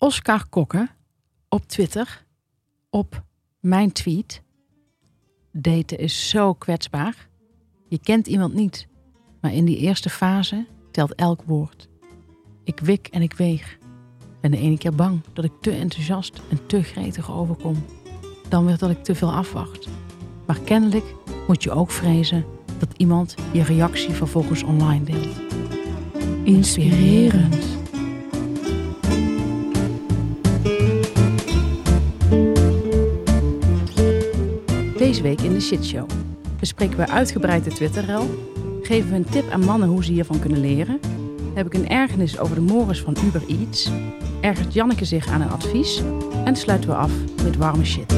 Oscar Kokke op Twitter op mijn tweet. Daten is zo kwetsbaar. Je kent iemand niet, maar in die eerste fase telt elk woord. Ik wik en ik weeg. Ben de ene keer bang dat ik te enthousiast en te gretig overkom. Dan weer dat ik te veel afwacht. Maar kennelijk moet je ook vrezen dat iemand je reactie vervolgens online deelt. Inspirerend. Deze week in de shitshow bespreken we uitgebreid de Twitterrel, geven we een tip aan mannen hoe ze hiervan kunnen leren, heb ik een ergernis over de mores van Uber Eats, ergert Janneke zich aan een advies en sluiten we af met warme shit.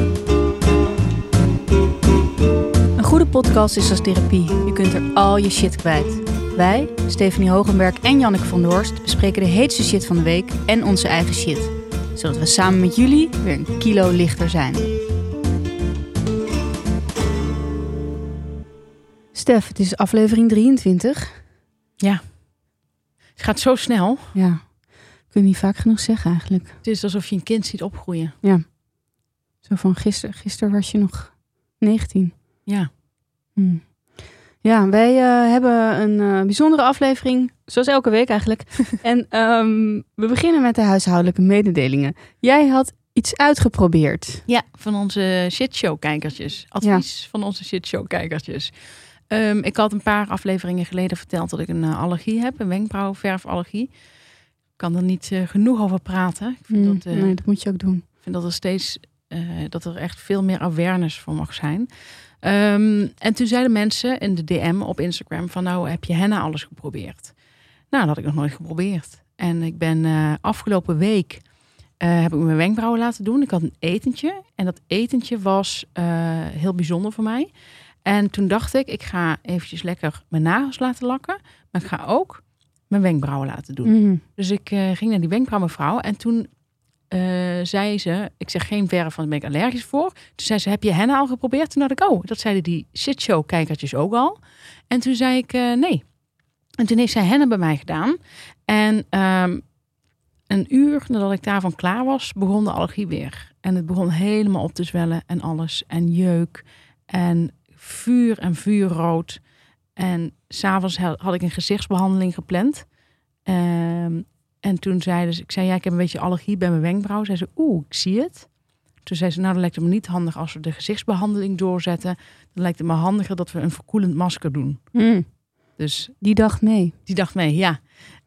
Een goede podcast is als therapie. Je kunt er al je shit kwijt. Wij, Stephanie Hogenberg en Janneke van Doorst, bespreken de heetste shit van de week en onze eigen shit. Zodat we samen met jullie weer een kilo lichter zijn. Stef, het is aflevering 23. Ja, het gaat zo snel. Ja, kun je niet vaak genoeg zeggen eigenlijk. Het is alsof je een kind ziet opgroeien. Ja. Zo van gisteren, gisteren was je nog 19. Ja, Hm. Ja, wij eh, hebben een eh, bijzondere aflevering, zoals elke week eigenlijk. en ehm, we beginnen met de huishoudelijke mededelingen. Jij had iets uitgeprobeerd. ja van onze shitshow-kijkertjes. Advies van onze shitshow-kijkertjes. Ehm, ik had een paar afleveringen geleden verteld dat ik een eh, allergie heb, een wenkbrauwverfallergie. Ik kan er niet eh, genoeg over praten. Ik vind, Hm, dat, eh, nee, dat moet je ook doen. ik vind dat er steeds dat er echt veel meer awareness voor mag zijn. Ehm, en toen zeiden mensen in de DM op Instagram van nou heb je henna alles geprobeerd? Nou, dat had ik nog nooit geprobeerd. En ik ben afgelopen week heb ik mijn wenkbrauwen laten doen. Ik had een etentje en dat etentje was heel bijzonder voor mij. En toen dacht ik, ik ga eventjes lekker mijn nagels laten lakken, maar ik ga ook mijn wenkbrauwen laten doen. Mhm. Dus ik eh, ging naar die wenkbrauwmevrouw en toen eh, zei ze, ik zeg geen verf, want daar ben ik allergisch voor. Toen zei ze, heb je henna al geprobeerd? Toen dacht ik, oh, dat zeiden die shitshow-kijkertjes ook al. En toen zei ik, eh, nee. En toen heeft zij henna bij mij gedaan. En ehm, een uur nadat ik daarvan klaar was, begon de allergie weer. En het begon helemaal op te zwellen en alles. En jeuk en vuur en vuurrood. En s'avonds had ik een gezichtsbehandeling gepland. Ehm, en toen zeiden ze, ik zei, ja, ik heb een beetje allergie bij mijn wenkbrauw. Zei ze, oeh, ik zie het. Toen zei ze, nou, dan lijkt het me niet handig als we de gezichtsbehandeling doorzetten. Dan lijkt het me handiger dat we een verkoelend masker doen. Hm, Dus Die dacht mee. die dacht mee, ja.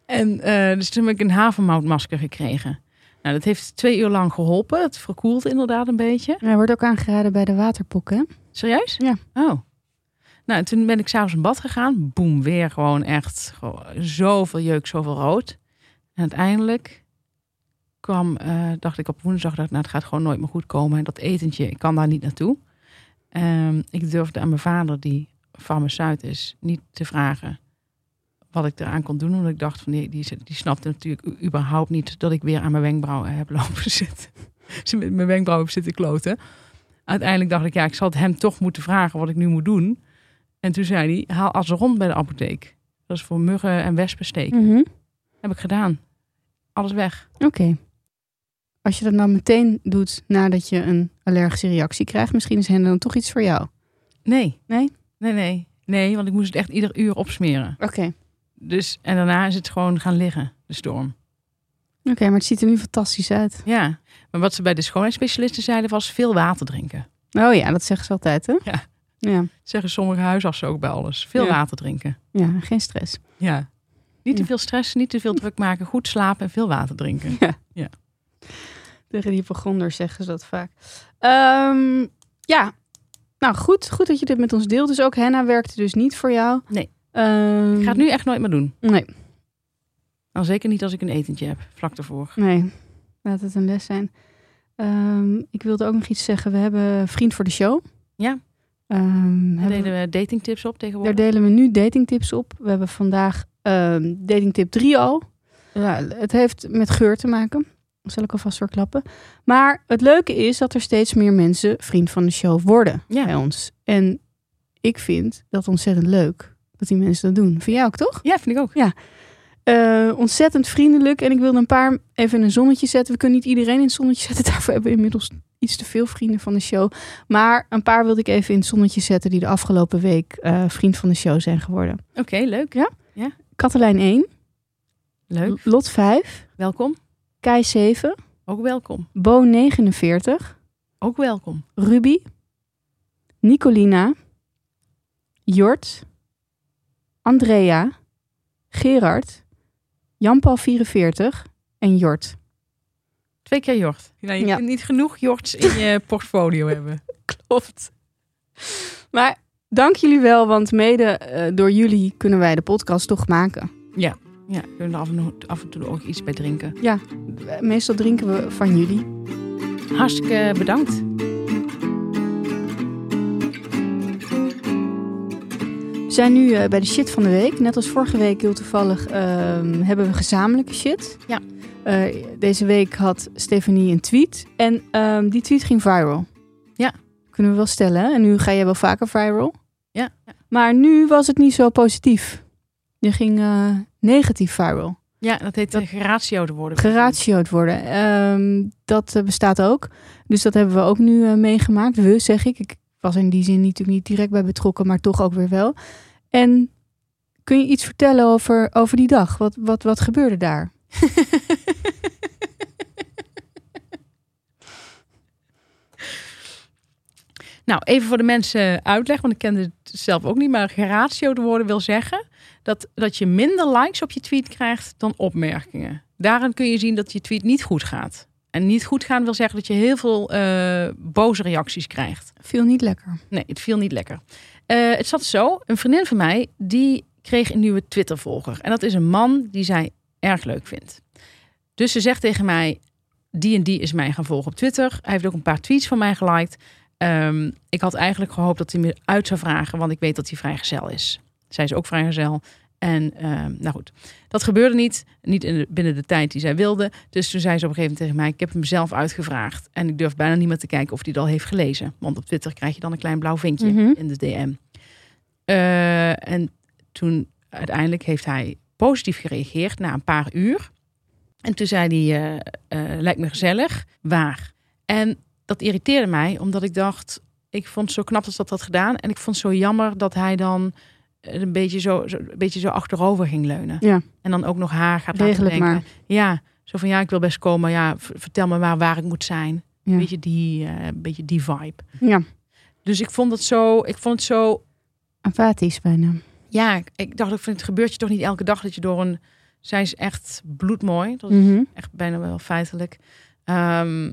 En eh, dus toen heb ik een havermoutmasker gekregen. Nou, dat heeft twee uur lang geholpen. Het verkoelt inderdaad een beetje. Hij wordt ook aangeraden bij de waterpokken. Serieus? Ja. Oh. Nou, en toen ben ik s'avonds in bad gegaan. Boem, weer gewoon echt gewoon zoveel jeuk, zoveel rood. En uiteindelijk kwam, eh, dacht ik op woensdag, dat nou, het gaat gewoon nooit meer goed komen. En dat etentje, ik kan daar niet naartoe. Ehm, ik durfde aan mijn vader, die farmaceut is, niet te vragen wat ik eraan kon doen. Omdat ik dacht, van die, die, die snapte natuurlijk überhaupt niet dat ik weer aan mijn wenkbrauwen heb lopen zitten. Ze met mijn wenkbrauwen zitten kloten. Uiteindelijk dacht ik, ja, ik zal het hem toch moeten vragen wat ik nu moet doen. En toen zei hij, haal rond bij de apotheek. Dat is voor muggen en wespensteek. Mhm. Heb ik gedaan. Alles weg. Oké. Als je dat nou meteen doet nadat je een allergische reactie krijgt, misschien is hen dan toch iets voor jou. Nee. Nee? Nee, nee. Nee, want ik moest het echt ieder uur opsmeren. Oké. Dus, en daarna is het gewoon gaan liggen, de storm. Oké, maar het ziet er nu fantastisch uit. Ja. Maar wat ze bij de schoonheidsspecialisten zeiden was veel water drinken. Oh ja, dat zeggen ze altijd, hè? Ja. Ja, Dat zeggen sommige huisartsen ook bij alles. Veel Ja. water drinken. ja geen stress. Ja. Niet te Ja. veel stress, niet te veel druk maken, goed slapen en veel water drinken. Tegen die hypochonders zeggen ze dat vaak. Ehm, ja, nou goed, goed dat je dit met ons deelt. Dus ook henna werkte dus niet voor jou. Nee. Ehm, Ik ga het nu echt nooit meer doen. Nee, Dan zeker niet als ik een etentje heb, vlak daarvoor. nee. Laat het een les zijn. Ehm, ik wilde ook nog iets zeggen. We hebben vriend voor de show. Ja. Ehm, Daar deden we datingtips op Daar tegenwoordig. delen we nu datingtips op. We hebben vandaag datingtip 3 al. Ja, het heeft met geur te maken. Dat zal ik alvast verklappen. Maar het leuke is dat er steeds meer mensen vriend van de show worden Ja. bij ons. En ik vind dat ontzettend leuk dat die mensen dat doen. Vind jij ook, toch? Ja, vind ik ook. Eh, ontzettend vriendelijk. En ik wilde een paar even in een zonnetje zetten. We kunnen niet iedereen in het zonnetje zetten. Daarvoor hebben we inmiddels iets te veel vrienden van de show. Maar een paar wilde ik even in het zonnetje zetten... die de afgelopen week eh, vriend van de show zijn geworden. Oké, leuk. Ja? Katelijn 1, Leuk. Lot 5, Welkom. Kai 7, Ook welkom. Bo 49, Ook welkom. Ruby, Nicolina, Jort, Andrea, Gerard, Jan-Paul 44 en Jort. Twee keer Jort. Nou, je Ja. kunt niet genoeg Jorts in je portfolio hebben. Klopt. Maar dank jullie wel, want mede eh, door jullie kunnen wij de podcast toch maken. Ja, we kunnen er af en, toe, af en toe ook iets bij drinken. Eh, Meestal drinken we van jullie. Hartstikke bedankt. Zijn nu eh, bij de shit van de week. Net als vorige week heel toevallig ehm, hebben we gezamenlijke shit. Ja. Eh, deze week had Stefanie een tweet. En ehm, die tweet ging viral. Ja. Kunnen we wel stellen. hè? En nu ga je wel vaker viral. Ja. Maar nu was het niet zo positief. Je ging eh, negatief viral. Ja, dat heet de geratio te worden. Geratio'd worden. Ehm, dat bestaat ook. Dus dat hebben we ook nu meegemaakt. We, zeg ik. Ik was in die zin natuurlijk niet direct bij betrokken, maar toch ook weer wel. En kun je iets vertellen over, over die dag? Wat, wat, wat gebeurde daar? Nou, even voor de mensen uitleg, want ik kende het zelf ook niet. Maar geratio te worden wil zeggen dat, dat je minder likes op je tweet krijgt dan opmerkingen. Daarin kun je zien dat je tweet niet goed gaat. En niet goed gaan wil zeggen dat je heel veel eh, boze reacties krijgt. Viel niet lekker. Nee, het viel niet lekker. Eh, het zat zo, een vriendin van mij, die kreeg een nieuwe Twitter-volger. En dat is een man die zij erg leuk vindt. Dus ze zegt tegen mij, die en die is mij gaan volgen op Twitter. Hij heeft ook een paar tweets van mij geliked. Ehm, ik had eigenlijk gehoopt dat hij me uit zou vragen, want ik weet dat hij vrijgezel is. Zij is ook vrijgezel. En ehm, nou goed, dat gebeurde niet. Niet in de- binnen de tijd die zij wilde. Dus toen zei ze op een gegeven moment tegen mij: Ik heb hem zelf uitgevraagd. En ik durf bijna niet meer te kijken of hij het al heeft gelezen. Want op Twitter krijg je dan een klein blauw vinkje Mhm. in de DM. Eh, en toen uiteindelijk heeft hij positief gereageerd na een paar uur. En toen zei hij: eh, eh, Lijkt me gezellig. Waar? En dat irriteerde mij, omdat ik dacht: Ik vond het zo knap dat ze dat had gedaan. En ik vond het zo jammer dat hij dan een beetje zo, zo, een beetje zo achterover ging leunen. Ja. En dan ook nog haar gaat laten het denken. maar. Ja, zo van ja, ik wil best komen. Ja, vertel me maar waar ik moet zijn. Ja. Een beetje die, eh, beetje die vibe. Ja, Dus ik vond het zo, ik vond het zo. apathisch bijna. Ja, ik- ik dacht, ik vind het gebeurt je toch niet elke dag dat je door een. Zij is echt bloedmooi. Dat is Mhm. echt bijna wel feitelijk. Ehm,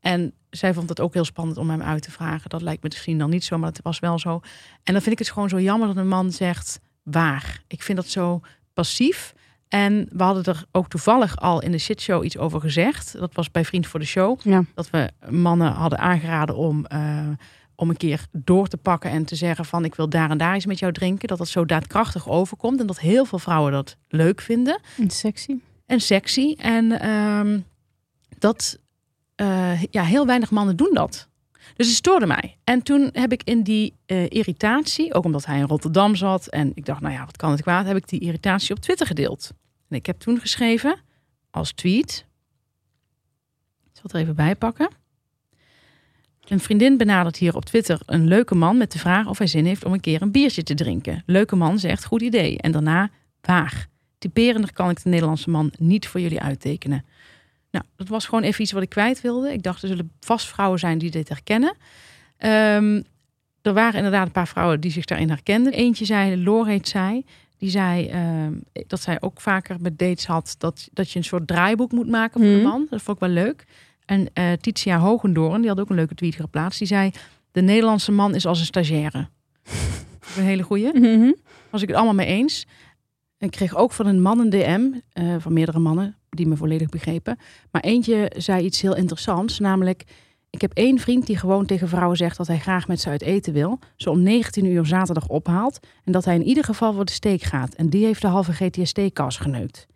en zij vond het ook heel spannend om hem uit te vragen. Dat lijkt me misschien dan niet zo, maar dat was wel zo. En dan vind ik het gewoon zo jammer dat een man zegt waar. Ik vind dat zo passief. En we hadden er ook toevallig al in de shitshow iets over gezegd. Dat was bij Vriend voor de Show. Ja. Dat we mannen hadden aangeraden om, eh, om een keer door te pakken en te zeggen van ik wil daar en daar eens met jou drinken. Dat dat zo daadkrachtig overkomt. En dat heel veel vrouwen dat leuk vinden En sexy. en sexy. En ehm, dat, eh, ja, heel weinig mannen doen dat. Dus het stoorde mij. En toen heb ik in die eh, irritatie, ook omdat hij in Rotterdam zat en ik dacht, nou ja, wat kan het kwaad, heb ik die irritatie op Twitter gedeeld. En ik heb toen geschreven als tweet, ik zal het er even bij pakken. Een vriendin benadert hier op Twitter een leuke man met de vraag of hij zin heeft om een keer een biertje te drinken. Leuke man zegt goed idee. En daarna waar. Typerender kan ik de Nederlandse man niet voor jullie uittekenen. Nou, dat was gewoon even iets wat ik kwijt wilde. Ik dacht, er zullen vast vrouwen zijn die dit herkennen. Ehm, er waren inderdaad een paar vrouwen die zich daarin herkenden. Eentje zei, heet zij, die zei ehm, dat zij ook vaker met dates had dat, dat je een soort draaiboek moet maken voor Mhm. de man. Dat vond ik wel leuk. En eh Titia Hogendoorn, die had ook een leuke tweet geplaatst. Die zei, de Nederlandse man is als een stagiaire. Een hele goeie Mhm. was ik het allemaal mee eens. En ik kreeg ook van een man een DM, eh, van meerdere mannen, die me volledig begrepen. Maar eentje zei iets heel interessants, namelijk... Ik heb één vriend die gewoon tegen vrouwen zegt dat hij graag met ze uit eten wil. Ze om 19 uur zaterdag ophaalt. En dat hij in ieder geval voor de steek gaat. En die heeft de halve GTST-kas geneukt.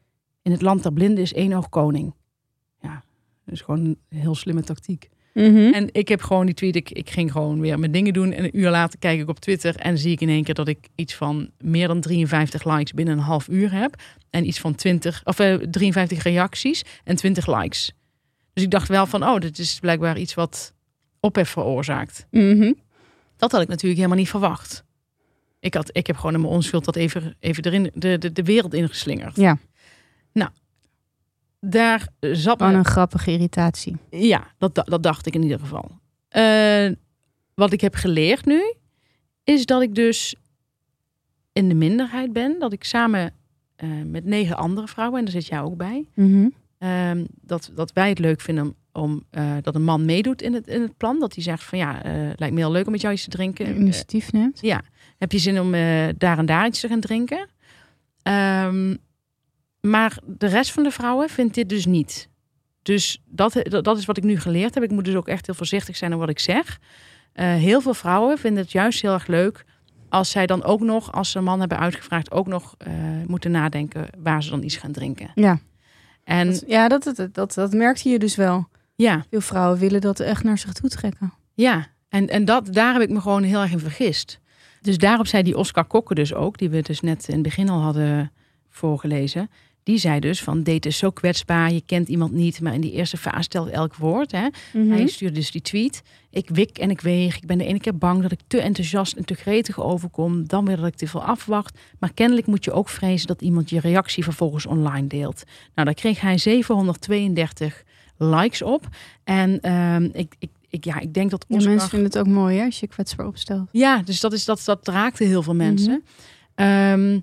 In het land der blinden is één oog koning. Ja, is gewoon een heel slimme tactiek. Mhm. En ik heb gewoon die tweet, ik, ik ging gewoon weer mijn dingen doen. En een uur later kijk ik op Twitter en zie ik in één keer dat ik iets van meer dan 53 likes binnen een half uur heb. En iets van 20, of eh, 53 reacties en 20 likes. Dus ik dacht wel van, oh, dit is blijkbaar iets wat ophef veroorzaakt. Mhm. Dat had ik natuurlijk helemaal niet verwacht. Ik, had, ik heb gewoon in mijn onschuld dat even, even erin, de, de, de wereld ingeslingerd. Ja. Daar zat me- een grappige irritatie. Ja, dat, da- dat dacht ik in ieder geval. Eh, wat ik heb geleerd nu, is dat ik dus in de minderheid ben. Dat ik samen eh, met negen andere vrouwen, en daar zit jij ook bij, Mhm. ehm, dat, dat wij het leuk vinden om eh, dat een man meedoet in het, in het plan. Dat hij zegt van ja, lijkt me heel leuk om met jou iets te drinken. Initiatief neemt. ja, heb je zin om daar en daar iets te gaan drinken? Ehm, maar de rest van de vrouwen vindt dit dus niet. Dus dat, dat is wat ik nu geleerd heb. Ik moet dus ook echt heel voorzichtig zijn in wat ik zeg. Eh, heel veel vrouwen vinden het juist heel erg leuk als zij dan ook nog, als ze een man hebben uitgevraagd, ook nog eh, moeten nadenken waar ze dan iets gaan drinken. Ja, En dat, ja dat, dat, dat, dat merkte je dus wel. ja, Veel vrouwen willen dat echt naar zich toe trekken. Ja, en, en dat, daar heb ik me gewoon heel erg in vergist. Dus daarop zei die Oscar Kokke dus ook, die we dus net in het begin al hadden voorgelezen. Die zei dus van, date is zo kwetsbaar, je kent iemand niet, maar in die eerste fase telt elk woord. Hè? Mhm. Hij stuurde dus die tweet. Ik wik en ik weeg. Ik ben de ene keer bang dat ik te enthousiast en te gretig overkom. Dan weer dat ik te veel afwacht. Maar kennelijk moet je ook vrezen dat iemand je reactie vervolgens online deelt. Nou, daar kreeg hij 732 likes op. En ehm, ik, ik, ik, ja, ik denk dat Ja, Oscar... mensen vinden het ook mooi hè, als je kwetsbaar opstelt. Ja, dus dat, is, dat, dat raakte heel veel mensen. Ehm,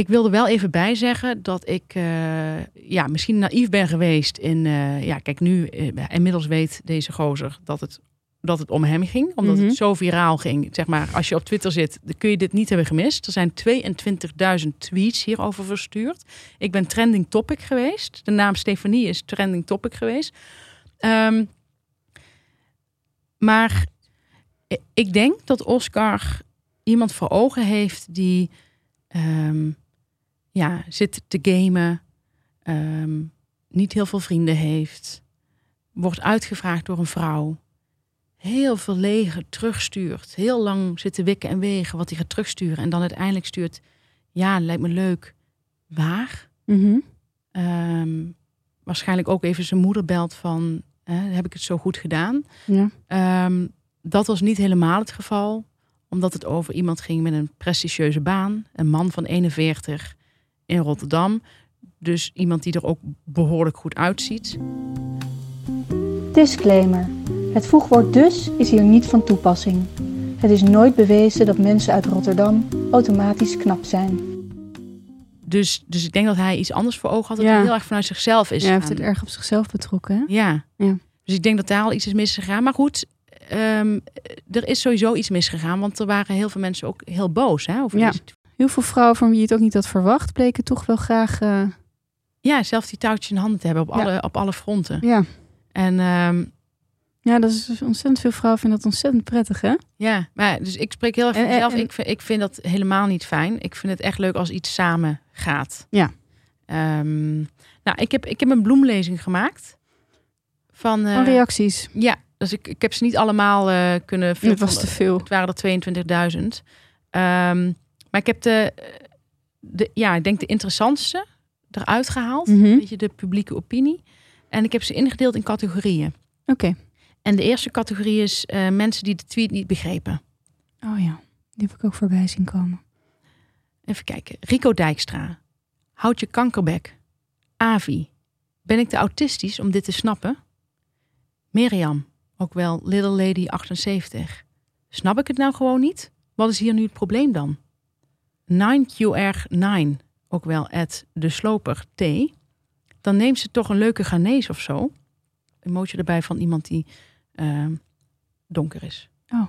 ik wilde wel even bijzeggen dat ik eh, ja, misschien naïef ben geweest in... eh, ja, kijk, nu eh, inmiddels weet deze gozer dat het, dat het om hem ging. Omdat Mhm. het zo viraal ging. Zeg maar, als je op Twitter zit, dan kun je dit niet hebben gemist. Er zijn 22.000 tweets hierover verstuurd. Ik ben trending topic geweest. De naam Stefanie is trending topic geweest. Ehm, maar ik denk dat Oscar iemand voor ogen heeft die ehm, ja, zit te gamen, ehm, niet heel veel vrienden heeft, wordt uitgevraagd door een vrouw, heel verlegen terugstuurt, heel lang zit te wikken en wegen wat hij gaat terugsturen en dan uiteindelijk stuurt, ja, lijkt me leuk, waar? Mhm. Ehm, waarschijnlijk ook even zijn moeder belt van, hè, heb ik het zo goed gedaan? Ja. Ehm, dat was niet helemaal het geval, omdat het over iemand ging met een prestigieuze baan, een man van 41 in Rotterdam. Dus iemand die er ook behoorlijk goed uitziet. Disclaimer. Het voegwoord dus is hier niet van toepassing. Het is nooit bewezen dat mensen uit Rotterdam automatisch knap zijn. Dus, dus ik denk dat hij iets anders voor ogen had, dat Ja. hij heel erg vanuit zichzelf is. Ja, hij heeft het erg op zichzelf betrokken. Hè? Ja. Ja. Dus ik denk dat daar al iets is misgegaan. Maar goed, ehm, er is sowieso iets misgegaan, want er waren heel veel mensen ook heel boos hè, over Ja. Heel veel vrouwen van wie je het ook niet had verwacht, bleken toch wel graag. eh, Ja, zelf die touwtjes in handen te hebben op, Ja. alle, op alle fronten. ja. En ehm, ja, dat is dus ontzettend veel vrouwen vinden dat ontzettend prettig, hè? ja, maar dus ik spreek heel erg van en- en- Ik, vind, ik vind dat helemaal niet fijn. Ik vind het echt leuk als iets samen gaat. Ja. Ehm, nou, ik heb, ik heb een bloemlezing gemaakt. Van, eh, Van reacties. ja, dus ik, ik heb ze niet allemaal eh, kunnen vullen. was te veel. Het waren er 22.000. Ehm, maar ik heb de, de, ja, ik denk de interessantste eruit gehaald. Een beetje de publieke opinie. En ik heb ze ingedeeld in categorieën. Oké. En de eerste categorie is eh, mensen die de tweet niet begrepen. Oh ja, die heb ik ook voorbij zien komen. Even kijken. Rico Dijkstra. Houd je kankerbek. Avi. Ben ik te autistisch om dit te snappen? Mirjam. Ook wel Little Lady 78. Snap ik het nou gewoon niet? Wat is hier nu het probleem dan? 9QR9. Ook wel at de sloper T. Dan neemt ze toch een leuke Ghanese of zo. Emotie erbij van iemand die ehm, donker is. Oh.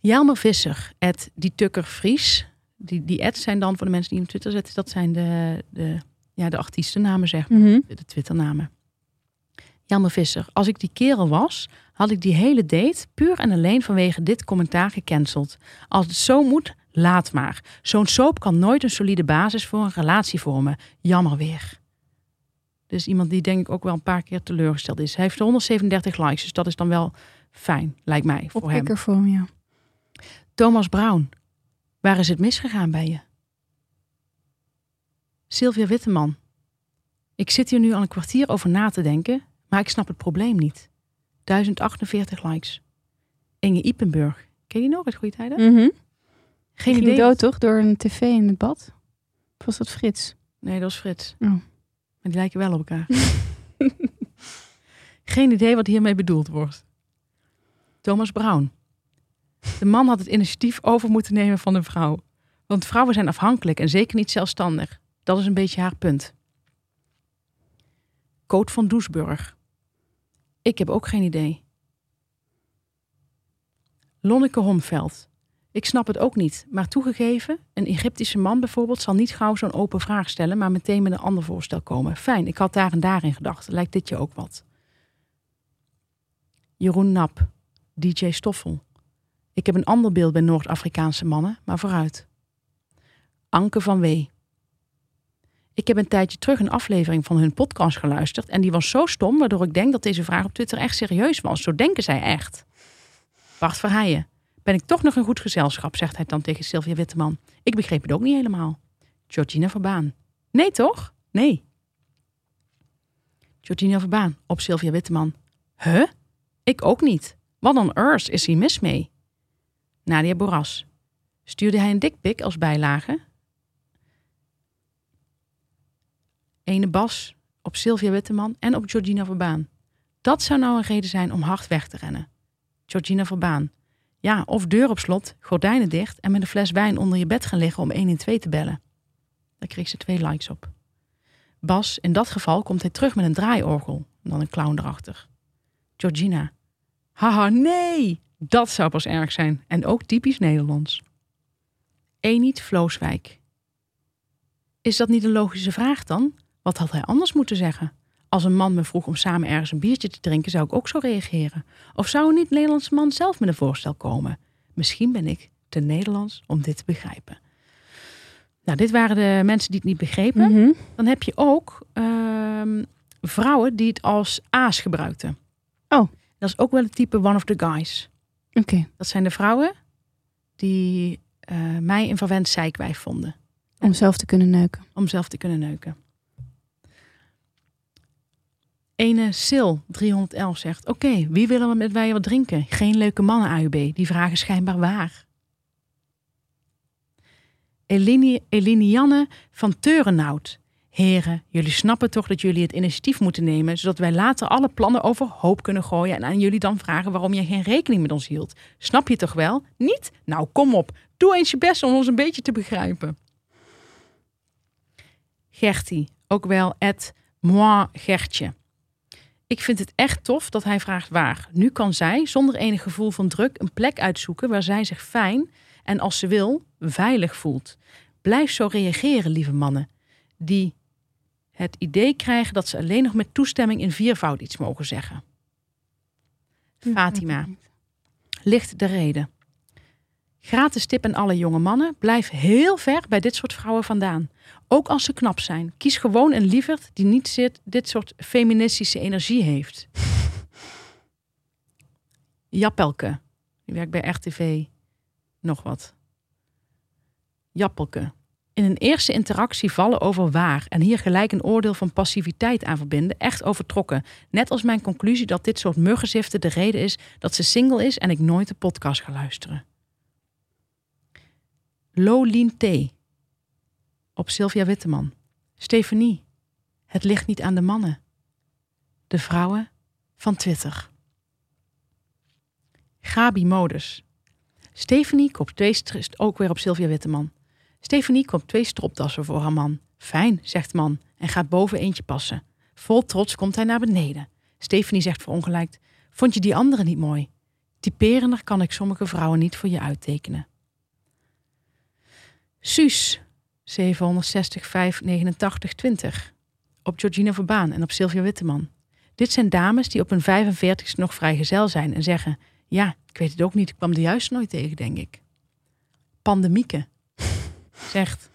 Jelmer Visser, at die Tukker Vries. Die, die ads zijn dan voor de mensen die hem Twitter zetten. Dat zijn de, de, ja, de artiestennamen, zeg maar. Mhm. De Twitternamen. Jelmer Visser. Als ik die kerel was, had ik die hele date puur en alleen vanwege dit commentaar gecanceld. Als het zo moet, laat maar. Zo'n soap kan nooit een solide basis voor een relatie vormen. Jammer weer. Dus iemand die denk ik ook wel een paar keer teleurgesteld is. Hij heeft 137 likes, dus dat is dan wel fijn, lijkt mij, voor voor hem, ja. Thomas Brown, waar is het misgegaan bij je? Sylvia Witteman, ik zit hier nu al een kwartier over na te denken, maar ik snap het probleem niet. 1048 likes. Inge Ipenburg, ken je die nog uit goede tijden? Mhm. Geen idee. dood toch? Door een tv in het bad? Of was dat Frits? Nee, dat is Frits. Oh. Maar die lijken wel op elkaar. Geen idee wat hiermee bedoeld wordt. Thomas Brown. De man had het initiatief over moeten nemen van de vrouw. Want vrouwen zijn afhankelijk en zeker niet zelfstandig. Dat is een beetje haar punt. Coot van Doesburg. Ik heb ook geen idee. Lonneke Homveld. Ik snap het ook niet, maar toegegeven, een Egyptische man bijvoorbeeld zal niet gauw zo'n open vraag stellen, maar meteen met een ander voorstel komen. Fijn, ik had daar en daarin gedacht. Lijkt dit je ook wat? Jeroen Nap, DJ Stoffel. Ik heb een ander beeld bij Noord-Afrikaanse mannen, maar vooruit. Anke van Wee. Ik heb een tijdje terug een aflevering van hun podcast geluisterd en die was zo stom, waardoor ik denk dat deze vraag op Twitter echt serieus was. Zo denken zij echt. Bart Verheijen. Ben ik toch nog een goed gezelschap, zegt hij dan tegen Sylvia Witteman. Ik begreep het ook niet helemaal. Georgina Verbaan. Nee, toch? Nee. Georgina Verbaan op Sylvia Witteman. Huh? Ik ook niet. Wat on earth is hier mis mee? Nadia Boras. Stuurde hij een dikpik als bijlage? Ene Bas op Sylvia Witteman en op Georgina Verbaan. Dat zou nou een reden zijn om hard weg te rennen. Georgina Verbaan. Ja, of deur op slot, gordijnen dicht en met een fles wijn onder je bed gaan liggen om 1 in 2 te bellen. Daar kreeg ze twee likes op. Bas, in dat geval komt hij terug met een draaiorgel, dan een clown erachter. Georgina. Haha, nee! Dat zou pas erg zijn. En ook typisch Nederlands. Eniet Vlooswijk. Is dat niet een logische vraag dan? Wat had hij anders moeten zeggen? Als een man me vroeg om samen ergens een biertje te drinken, zou ik ook zo reageren. Of zou een niet-Nederlandse man zelf met een voorstel komen? Misschien ben ik te Nederlands om dit te begrijpen. Nou, dit waren de mensen die het niet begrepen. Mhm. Dan heb je ook ehm, vrouwen die het als aas gebruikten. Oh. Dat is ook wel het type one of the guys. Oké, Dat zijn de vrouwen die eh, mij een verwend zeikwijf vonden. om zelf te kunnen neuken. Om zelf te kunnen neuken. Ene Sil 311 zegt: Oké, wie willen we met wij wat drinken? Geen leuke mannen, AUB. Die vragen schijnbaar waar. Eline, Elinianne van Teurenhout. Heren, jullie snappen toch dat jullie het initiatief moeten nemen, zodat wij later alle plannen overhoop kunnen gooien en aan jullie dan vragen waarom je geen rekening met ons hield. Snap je toch wel? Niet? Nou, kom op. Doe eens je best om ons een beetje te begrijpen. Gertie, ook wel het moi Gertje. Ik vind het echt tof dat hij vraagt waar. Nu kan zij, zonder enig gevoel van druk, een plek uitzoeken waar zij zich fijn en als ze wil, veilig voelt. Blijf zo reageren, lieve mannen, die het idee krijgen dat ze alleen nog met toestemming in viervoud iets mogen zeggen. Fatima, ligt de reden. Gratis tip aan alle jonge mannen. Blijf heel ver bij dit soort vrouwen vandaan. Ook als ze knap zijn. Kies gewoon een lieverd die niet zit, dit soort feministische energie heeft. Jappelke. Die werkt bij RTV. Nog wat. Jappelke. In een eerste interactie vallen over waar en hier gelijk een oordeel van passiviteit aan verbinden, echt overtrokken. Net als mijn conclusie dat dit soort muggenziften de reden is dat ze single is en ik nooit de podcast ga luisteren. Lolien T. Op Sylvia Witteman. Stefanie. Het ligt niet aan de mannen. De vrouwen van Twitter. Gabi Modus. Stefanie koopt twee ook weer op Sylvia Witteman. Stefanie koopt twee stropdassen voor haar man. Fijn, zegt man en gaat boven eentje passen. Vol trots komt hij naar beneden. Stefanie zegt verongelijkt: Vond je die andere niet mooi? Typerender kan ik sommige vrouwen niet voor je uittekenen. Suus, 760 589 20. Op Georgina Verbaan en op Sylvia Witteman. Dit zijn dames die op hun 45ste nog vrijgezel zijn en zeggen: Ja, ik weet het ook niet, ik kwam er juist nooit tegen, denk ik. Pandemieke zegt: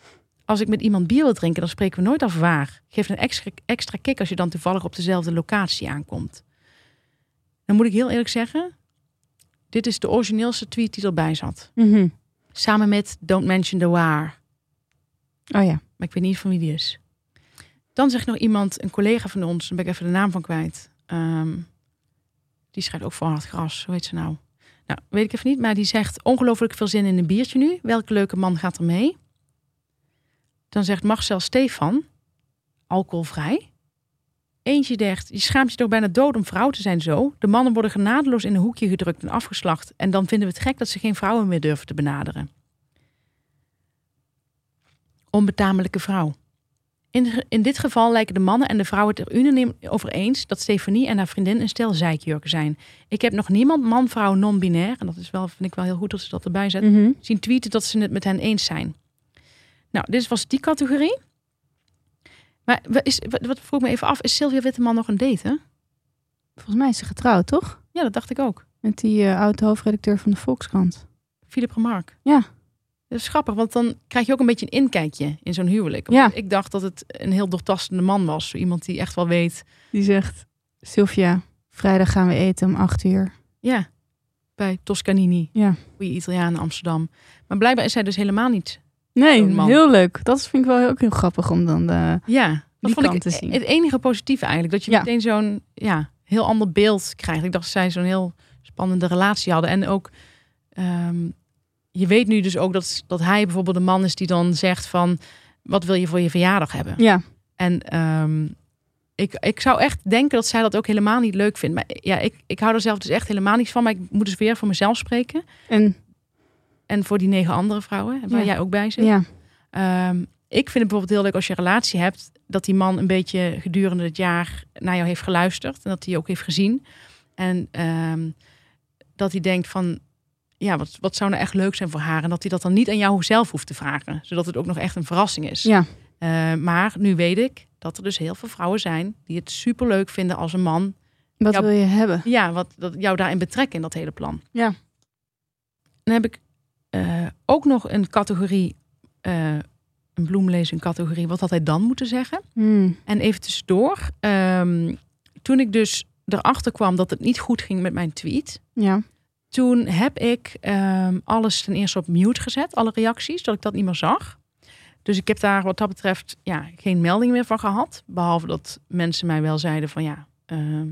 als ik met iemand bier wil drinken, dan spreken we nooit af waar. Geeft een extra, extra kick als je dan toevallig op dezelfde locatie aankomt. Dan moet ik heel eerlijk zeggen, dit is de origineelste tweet die erbij zat. Mhm. Samen met Don't Mention the Waar. Oh ja. Maar ik weet niet van wie die is. Dan zegt nog iemand, een collega van ons, daar ben ik even de naam van kwijt. Ehm, die schrijft ook voor hard gras. Hoe heet ze nou? Nou, weet ik even niet. Maar die zegt, ongelooflijk veel zin in een biertje nu. Welke leuke man gaat er mee? Dan zegt Marcel Stefan, alcoholvrij. Eentje zegt, je schaamt je toch bijna dood om vrouw te zijn zo. De mannen worden genadeloos in een hoekje gedrukt en afgeslacht. En dan vinden we het gek dat ze geen vrouwen meer durven te benaderen. Onbetamelijke vrouw. In, in dit geval lijken de mannen en de vrouwen het er unaniem over eens dat Stefanie en haar vriendin een stel zeikjurken zijn. Ik heb nog niemand, man, vrouw, non-binair, en dat is wel, vind ik wel heel goed dat ze dat erbij zet, Mhm. zien tweeten dat ze het met hen eens zijn. Nou, dit was die categorie. Maar is, wat, wat vroeg me even af, is Sylvia Witteman nog een date? Hè? Volgens mij is ze getrouwd, toch? Ja, dat dacht ik ook. Met die uh, oude hoofdredacteur van de Volkskrant. Philip Remark. Ja. Dat is grappig, want dan krijg je ook een beetje een inkijkje in zo'n huwelijk. Ja. Ik dacht dat het een heel doortastende man was. Iemand die echt wel weet. Die zegt, Sylvia, vrijdag gaan we eten om acht uur. Ja, bij Toscanini. Ja. Goeie Italiaan in Amsterdam. Maar blijkbaar is hij dus helemaal niet. Nee, heel leuk. Dat vind ik wel ook heel grappig om dan de... Ja, dat Die vond kant ik te zien. het enige positieve eigenlijk. Dat je Ja. meteen zo'n ja, heel ander beeld krijgt. Ik dacht dat zij zo'n heel spannende relatie hadden. En ook, ehm, je weet nu dus ook dat, dat hij bijvoorbeeld de man is die dan zegt van... Wat wil je voor je verjaardag hebben? Ja, En ehm, ik, ik zou echt denken dat zij dat ook helemaal niet leuk vindt. Maar ja, ik, ik hou er zelf dus echt helemaal niet van. Maar ik moet dus weer voor mezelf spreken. en En voor die negen andere vrouwen, waar Ja. jij ook bij zit. ja. Ehm, ik vind het bijvoorbeeld heel leuk als je een relatie hebt, dat die man een beetje gedurende het jaar naar jou heeft geluisterd en dat hij ook heeft gezien. En ehm, dat hij denkt van, ja, wat, wat zou nou echt leuk zijn voor haar? En dat hij dat dan niet aan jou zelf hoeft te vragen, zodat het ook nog echt een verrassing is. ja. Eh, maar nu weet ik dat er dus heel veel vrouwen zijn die het superleuk vinden als een man, Wat wil je hebben? ja, wat dat jou daarin betrekken in dat hele plan. Ja. Dan heb ik eh, ook nog een categorie, eh, een bloemlezing categorie. Wat had hij dan moeten zeggen? Hmm. En even tussendoor, ehm, toen ik dus erachter kwam dat het niet goed ging met mijn tweet, Ja. Toen heb ik ehm, alles ten eerste op mute gezet, alle reacties, dat ik dat niet meer zag. Dus ik heb daar wat dat betreft ja, geen melding meer van gehad. Behalve dat mensen mij wel zeiden van ja, ehm,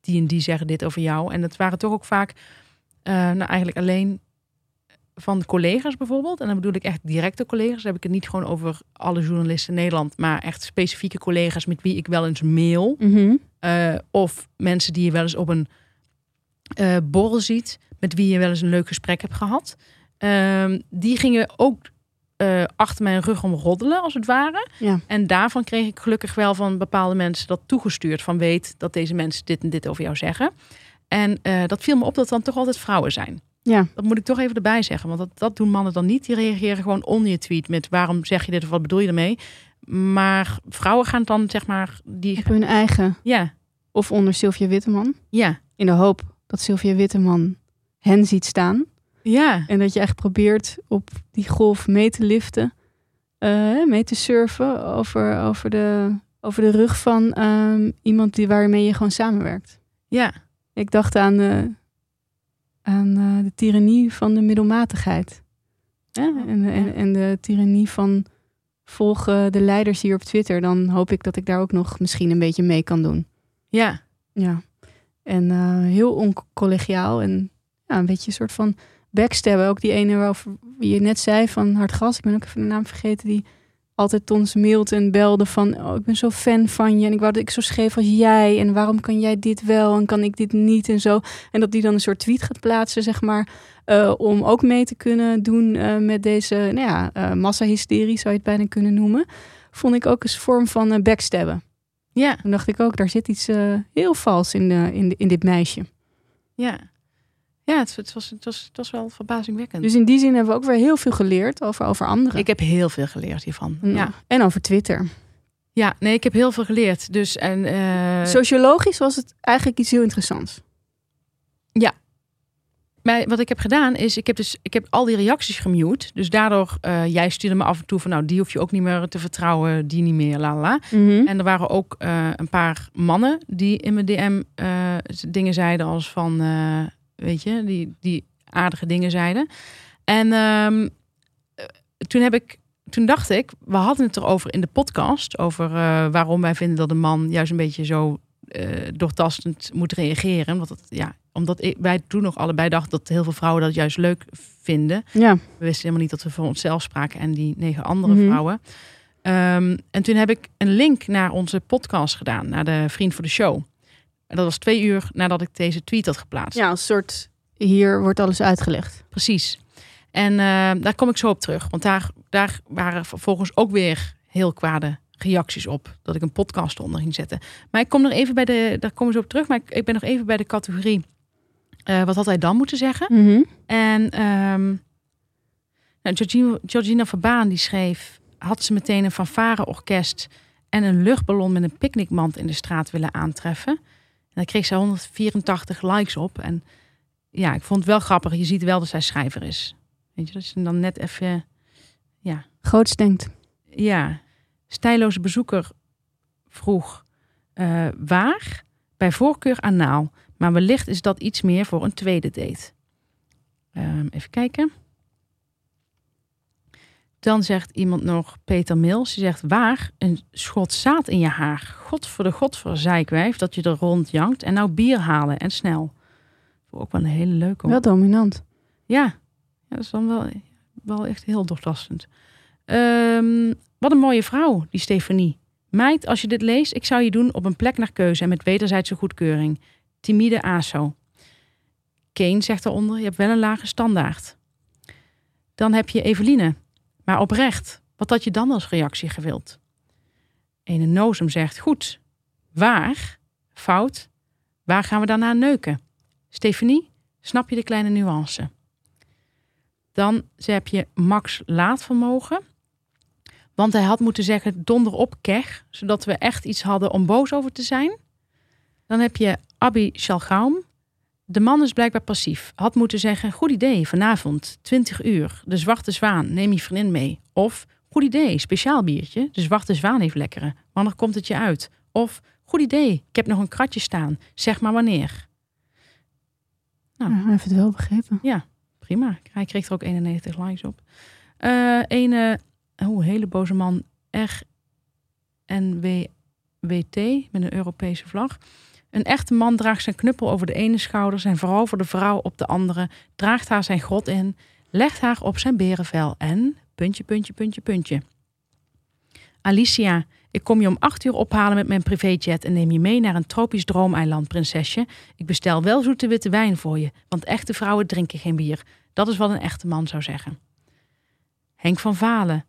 die en die zeggen dit over jou. En het waren toch ook vaak, eh, nou eigenlijk alleen van collega's bijvoorbeeld. En dan bedoel ik echt directe collega's. Dan heb ik het niet gewoon over alle journalisten in Nederland, maar echt specifieke collega's met wie ik wel eens mail. Mhm. Eh, of mensen die je wel eens op een eh, borrel ziet, met wie je wel eens een leuk gesprek hebt gehad. Ehm, die gingen ook eh, achter mijn rug om roddelen, als het ware. Ja. En daarvan kreeg ik gelukkig wel van bepaalde mensen dat toegestuurd. Van weet dat deze mensen dit en dit over jou zeggen. En eh, dat viel me op dat het dan toch altijd vrouwen zijn. Ja. Dat moet ik toch even erbij zeggen. Want dat, dat doen mannen dan niet. Die reageren gewoon onder je tweet met waarom zeg je dit of wat bedoel je ermee. Maar vrouwen gaan dan zeg maar die. Op hun eigen. Ja, Of onder Sylvia Witteman. ja, In de hoop dat Sylvia Witteman hen ziet staan. ja. En dat je echt probeert op die golf mee te liften. eh, mee te surfen over, over, de, over de rug van ehm, iemand die, waarmee je gewoon samenwerkt. Ja, Ik dacht aan, de, aan eh, de tirannie van de middelmatigheid. Oh, En, de- en, en de tirannie van volgen de leiders hier op Twitter. Dan hoop ik dat ik daar ook nog misschien een beetje mee kan doen. ja, Ja. En eh, heel oncollegiaal en een beetje een soort van backstabben. Ook die ene waarover je net zei van Hartgras. Ik ben ook even de naam vergeten. Die altijd ons mailt en belde van... Oh, ik ben zo fan van je en ik wou dat ik zo schreef als jij. En waarom kan jij dit wel en kan ik dit niet en zo. En dat die dan een soort tweet gaat plaatsen, zeg maar... eh, om ook mee te kunnen doen eh, met deze nou ja, massahysterie, zou je het bijna kunnen noemen. Vond ik ook een vorm van backstabben. Ja, Toen dacht ik ook, daar zit iets eh, heel vals in, de, in, de, in dit meisje. ja. Ja, het, het, was, het, was, het was wel verbazingwekkend. Dus in die zin hebben we ook weer heel veel geleerd over, over anderen. ik heb heel veel geleerd hiervan. Ja. Ja, En over Twitter. ja nee, ik heb heel veel geleerd. Dus, en, eh, Sociologisch was het eigenlijk iets heel interessants. Maar wat ik heb gedaan is, ik heb dus ik heb al die reacties gemute. Dus daardoor, eh, jij stuurde me af en toe van, nou, die hoef je ook niet meer te vertrouwen, die niet meer, la la. Mhm. En er waren ook eh, een paar mannen die in mijn DM eh, dingen zeiden als van, weet je, die, die aardige dingen zeiden. En ehm, eh, toen heb ik, toen dacht ik, we hadden het erover in de podcast over waarom wij vinden dat een man juist een beetje zo doortastend moet reageren. Omdat, het, ja, omdat ik, wij toen nog allebei dachten dat heel veel vrouwen dat juist leuk vinden. Ja. We wisten helemaal niet dat we voor onszelf spraken en die negen andere Mhm. vrouwen. Ehm, en toen heb ik een link naar onze podcast gedaan, naar de Vriend voor de Show. En dat was twee uur nadat ik deze tweet had geplaatst. ja, een soort, hier wordt alles uitgelegd. Precies. En eh, daar kom ik zo op terug. Want daar, daar waren vervolgens ook weer heel kwade reacties op. Dat ik een podcast onder ging zetten. Maar ik kom nog even bij de, daar komen zo op terug. Maar ik, ik ben nog even bij de categorie. Eh, wat had hij dan moeten zeggen? Mhm. En ehm nou, Georgina, Georgina Verbaan die schreef... had ze meteen een fanfare-orkest... en een luchtballon met een picknickmand in de straat willen aantreffen. En daar kreeg ze 184 likes op. En ja, ik vond het wel grappig. Je ziet wel dat zij schrijver is. Weet je, dat is dan net even... Ja, Groots denkt. ja. Stijloze bezoeker vroeg eh, waar? Bij voorkeur anaal. Maar wellicht is dat iets meer voor een tweede date. Ehm, even kijken. Dan zegt iemand nog, Peter Mills, die zegt waar? Een schot zaad in je haar. God voor de god voor zeikwijf dat je er rond jankt. En nou bier halen en snel. Ook wel een hele leuke. Wel dominant. Ja, ja dat is dan wel, wel echt heel doortastend. Ehm, wat een mooie vrouw, die Stefanie. Meid, als je dit leest, ik zou je doen op een plek naar keuze en met wederzijdse goedkeuring. Timide ASO. Kane zegt daaronder, je hebt wel een lage standaard. Dan heb je Eveline. Maar oprecht, wat had je dan als reactie gewild? Ene Nozem zegt, goed. Waar? Fout. Waar gaan we daarna neuken? Stefanie, snap je de kleine nuance? Dan heb je Max Laatvermogen. Want hij had moeten zeggen donder op keg, zodat we echt iets hadden om boos over te zijn. Dan heb je Abby Schalgaum. De man is blijkbaar passief. Had moeten zeggen, goed idee, vanavond, 20 uur, de Zwarte Zwaan, neem je vriendin mee. Of, goed idee, speciaal biertje, de Zwarte Zwaan heeft lekkere. Wanneer komt het je uit? Of, goed idee, ik heb nog een kratje staan, zeg maar wanneer. Nou. Ja, hij heeft het wel begrepen. Prima. Hij kreeg er ook 91 likes op. Ene, oh, hele boze man, RNWWT, met een Europese vlag. Een echte man draagt zijn knuppel over de ene schouder, zijn voor de vrouw op de andere, draagt haar zijn grot in, legt haar op zijn berenvel en puntje, puntje, puntje, puntje. Alicia, ik kom je om acht uur ophalen met mijn privéjet en neem je mee naar een tropisch droomeiland, prinsesje. Ik bestel wel zoete witte wijn voor je, want echte vrouwen drinken geen bier. Dat is wat een echte man zou zeggen. Henk van Valen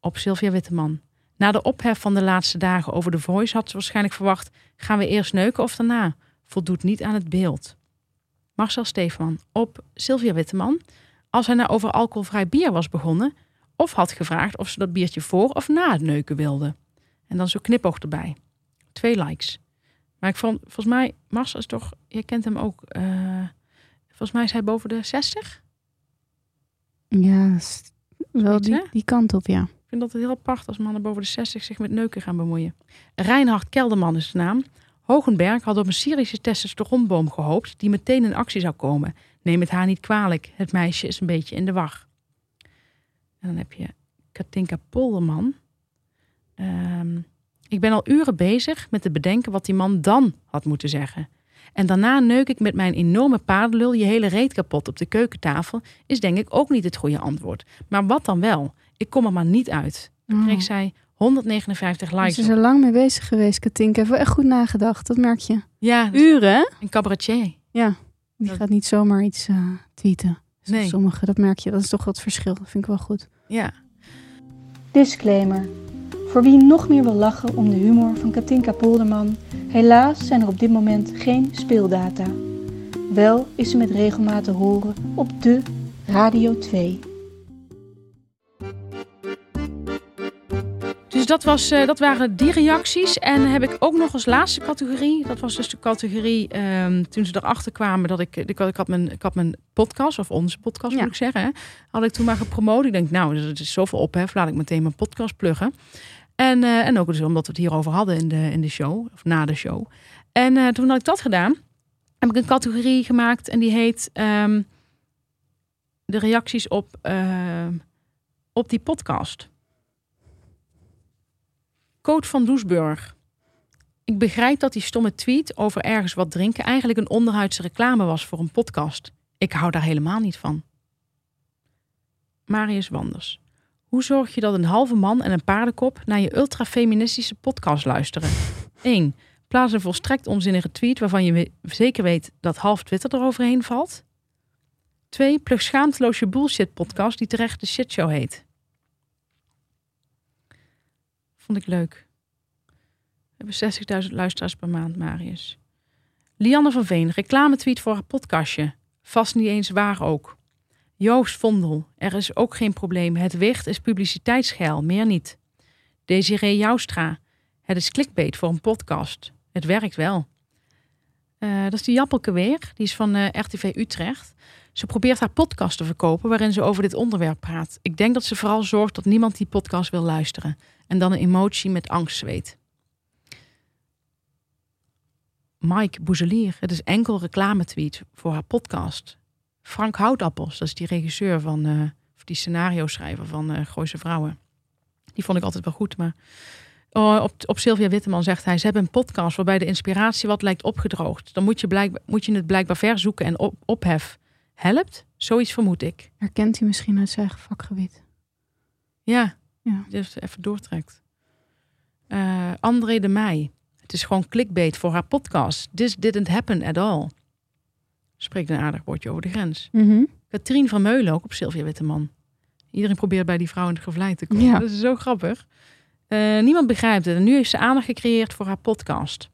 op Sylvia Witteman. Na de ophef van de laatste dagen over de Voice had ze waarschijnlijk verwacht: gaan we eerst neuken of daarna? Voldoet niet aan het beeld. Marcel Steefman op Sylvia Witteman. Als hij nou over alcoholvrij bier was begonnen, of had gevraagd of ze dat biertje voor of na het neuken wilde. En dan zo knipoog erbij. Twee likes. Maar ik vond, volgens mij, Marcel is toch, je kent hem ook. eh, volgens mij is hij boven de 60. Ja, wel die, die kant op, ja. Ik vind dat het heel apart als mannen boven de 60 zich met neuken gaan bemoeien. Reinhard Kelderman is de naam. Hogenberg had op een Syrische testosteronboom gehoopt die meteen in actie zou komen. Neem het haar niet kwalijk, het meisje is een beetje in de war. En dan heb je Katinka Polderman. Ehm, ik ben al uren bezig met te bedenken wat die man dan had moeten zeggen. En daarna neuk ik met mijn enorme paardenlul je hele reet kapot op de keukentafel, is denk ik ook niet het goede antwoord. Maar wat dan wel? Ik kom er maar niet uit. Dan kreeg zij 159 likes. Ze is er lang mee bezig geweest, Katinka. Heeft wel echt goed nagedacht, dat merk je. Ja, Uren, een cabaretier. Ja. Die Dat- gaat niet zomaar iets eh, tweeten. Nee. Sommige, dat merk je. Dat is toch wat verschil. Dat vind ik wel goed. Ja. Disclaimer. Voor wie nog meer wil lachen om de humor van Katinka Polderman, helaas zijn er op dit moment geen speeldata. Wel is ze met regelmaat te horen op de Radio 2. Dus dat, was, eh, dat waren die reacties. En heb ik ook nog als laatste categorie. Dat was dus de categorie ehm, toen ze erachter kwamen dat ik, ik, ik, had mijn, ik had mijn podcast, of onze podcast Ja. moet ik zeggen, hè, had ik toen maar gepromoot. Ik denk, nou, er is zoveel ophef, laat ik meteen mijn podcast pluggen. En, eh, en ook dus omdat we het hierover hadden in de, in de show, of na de show. En eh, toen had ik dat gedaan, heb ik een categorie gemaakt en die heet ehm, de reacties op, ehm, op die podcast. Coach van Doesburg. Ik begrijp dat die stomme tweet over ergens wat drinken eigenlijk een onderhuidse reclame was voor een podcast. Ik hou daar helemaal niet van. Marius Wanders. Hoe zorg je dat een halve man en een paardenkop naar je ultrafeministische podcast luisteren? 1. Plaats een volstrekt onzinnige tweet waarvan je zeker weet dat half Twitter eroverheen valt. 2. Plug schaamteloos je bullshit podcast die terecht de shitshow heet. Vond ik leuk. We hebben 60.000 luisteraars per maand, Marius. Lianne van Veen, reclame-tweet voor haar podcastje. Vast niet eens waar ook. Joost Vondel, er is ook geen probleem. Het wicht is publiciteitsgeil, meer niet. Desiree Joustra, het is clickbait voor een podcast. Het werkt wel. Eh, dat is die Jappelke weer, die is van eh, RTV Utrecht. Ze probeert haar podcast te verkopen waarin ze over dit onderwerp praat. Ik denk dat ze vooral zorgt dat niemand die podcast wil luisteren. En dan een emotie met angstzweet. Mike Boezelier, het is enkel reclame-tweet voor haar podcast. Frank Houtappels, dat is die regisseur van, eh, of die scenario-schrijver van eh Gooise Vrouwen. Die vond ik altijd wel goed, maar oh, op, op Sylvia Witteman zegt hij, ze hebben een podcast waarbij de inspiratie wat lijkt opgedroogd. Dan moet je, blijk, moet je het blijkbaar verzoeken en op, ophef. Helpt? Zoiets vermoed ik. Herkent hij misschien uit zijn eigen vakgebied? Ja, Ja. dus even doortrekt. Eh, André de Meij. Het is gewoon clickbait voor haar podcast. This didn't happen at all. Spreekt een aardig woordje over de grens. Mhm. Katrien van Meulen, ook op Sylvia Witteman. Iedereen probeert bij die vrouw in het gevlei te komen. Ja. Dat is zo grappig. Eh, niemand begrijpt het. En nu heeft ze aandacht gecreëerd voor haar podcast.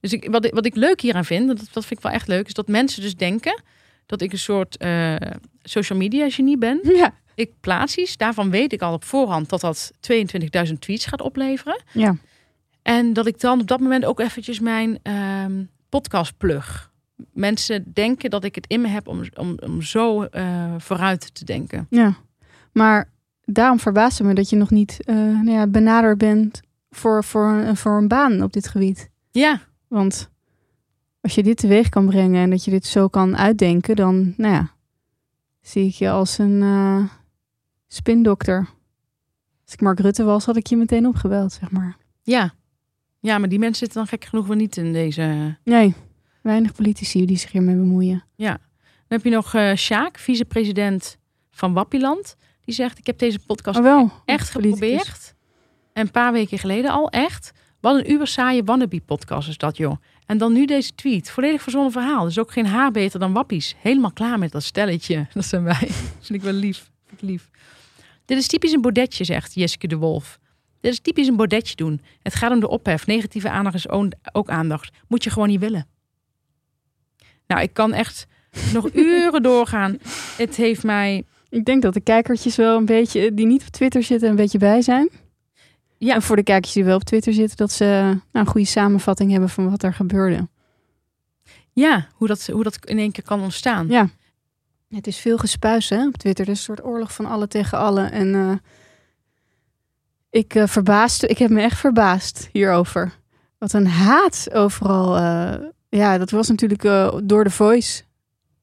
Dus ik, wat, ik, wat ik leuk hieraan vind, dat, dat vind ik wel echt leuk, is dat mensen dus denken dat ik een soort eh, social media genie ben. Ja. Ik plaats iets, daarvan weet ik al op voorhand dat dat 22.000 tweets gaat opleveren. Ja. En dat ik dan op dat moment ook eventjes mijn ehm, podcast plug. Mensen denken dat ik het in me heb om, om, om zo eh, vooruit te denken. Ja. Maar daarom verbaast het me dat je nog niet eh, nou ja, benaderd bent voor, voor, een, voor een baan op dit gebied. Ja, Want als je dit teweeg kan brengen en dat je dit zo kan uitdenken, dan nou ja, zie ik je als een eh, spindokter. Als ik Mark Rutte was, had ik je meteen opgebeld, zeg maar. ja. Ja, maar die mensen zitten dan gek genoeg weer niet in deze... Nee, weinig politici die zich hiermee bemoeien. Dan heb je nog eh Sjaak, vicepresident van Wappiland. Die zegt, ik heb deze podcast Oh wel, echt geprobeerd. Een paar weken geleden al, echt. Wat een uber saaie wannabe-podcast is dat, joh. En dan nu deze tweet. Volledig verzonnen verhaal. Dus ook geen haar beter dan wappies. Helemaal klaar met dat stelletje. Dat zijn wij. Dat vind ik wel lief. Vind ik lief. Dit is typisch een bodetje, zegt Jeske de Wolf. Dit is typisch een bodetje doen. Het gaat om de ophef. Negatieve aandacht is ook- ook aandacht. Moet je gewoon niet willen. Nou, ik kan echt nog uren doorgaan. Het heeft mij... Ik denk dat de kijkertjes wel een beetje, die niet op Twitter zitten, een beetje bij zijn. Ja. En voor de kijkers die wel op Twitter zitten, dat ze nou, een goede samenvatting hebben van wat er gebeurde. Ja, hoe dat, hoe dat in één keer kan ontstaan. Ja. Het is veel gespuis hè, op Twitter. Er is een soort oorlog van alle tegen allen. En eh, ik uh, verbaasde, ik heb me echt verbaasd hierover. Wat een haat overal. uh, ja, dat was natuurlijk door de voice.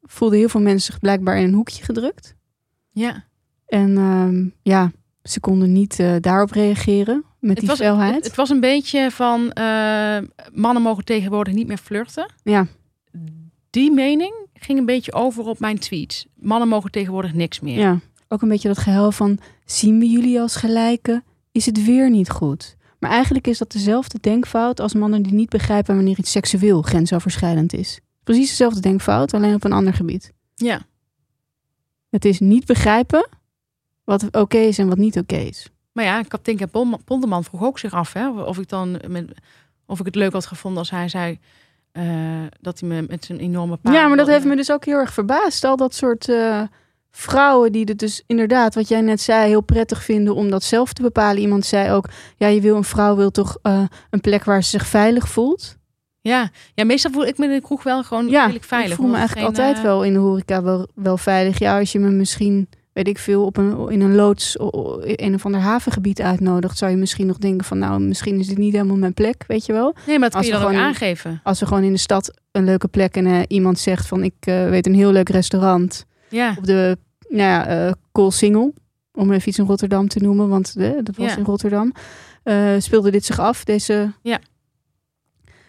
Voelden heel veel mensen zich blijkbaar in een hoekje gedrukt. Ja. En um, ja, ze konden niet daarop reageren met het die was, felheid. Het, het, was een beetje van mannen mogen tegenwoordig niet meer flirten. Ja. Die mening ging een beetje over op mijn tweet. Mannen mogen tegenwoordig niks meer. Ja, ook een beetje dat gehuil van zien we jullie als gelijken? Is het weer niet goed? Maar eigenlijk is dat dezelfde denkfout als mannen die niet begrijpen wanneer iets seksueel grensoverschrijdend is. Precies dezelfde denkfout, alleen op een ander gebied. Ja. Het is niet begrijpen wat oké okay is en wat niet oké okay is. Maar ja, Kaptinka Ponderman vroeg ook zich af hè, of ik dan met, of ik het leuk had gevonden als hij zei uh, dat hij me met zijn enorme paard. Ja, maar dat heeft me dus ook heel erg verbaasd. Al dat soort uh, vrouwen die het dus inderdaad, wat jij net zei, heel prettig vinden om dat zelf te bepalen. Iemand zei ook, ja, je wil een vrouw wil toch eh, een plek waar ze zich veilig voelt. Ja. ja, meestal voel ik me in de kroeg wel gewoon Ja, veilig. ik voel me eigenlijk geen, altijd eh, wel in de horeca wel, wel veilig. Ja, als je me misschien, weet ik veel, op een, in een loods in een of ander havengebied uitnodigt, zou je misschien nog denken van, nou, misschien is dit niet helemaal mijn plek, weet je wel. Nee, maar dat Als kun je dan ook aangeven. Als we gewoon in de stad een leuke plek en eh, iemand zegt van, ik eh, weet een heel leuk restaurant Ja, op de, nou ja, eh Koolsingel, om even iets in Rotterdam te noemen, want dat was Ja. in Rotterdam, speelde dit zich af, deze... Ja.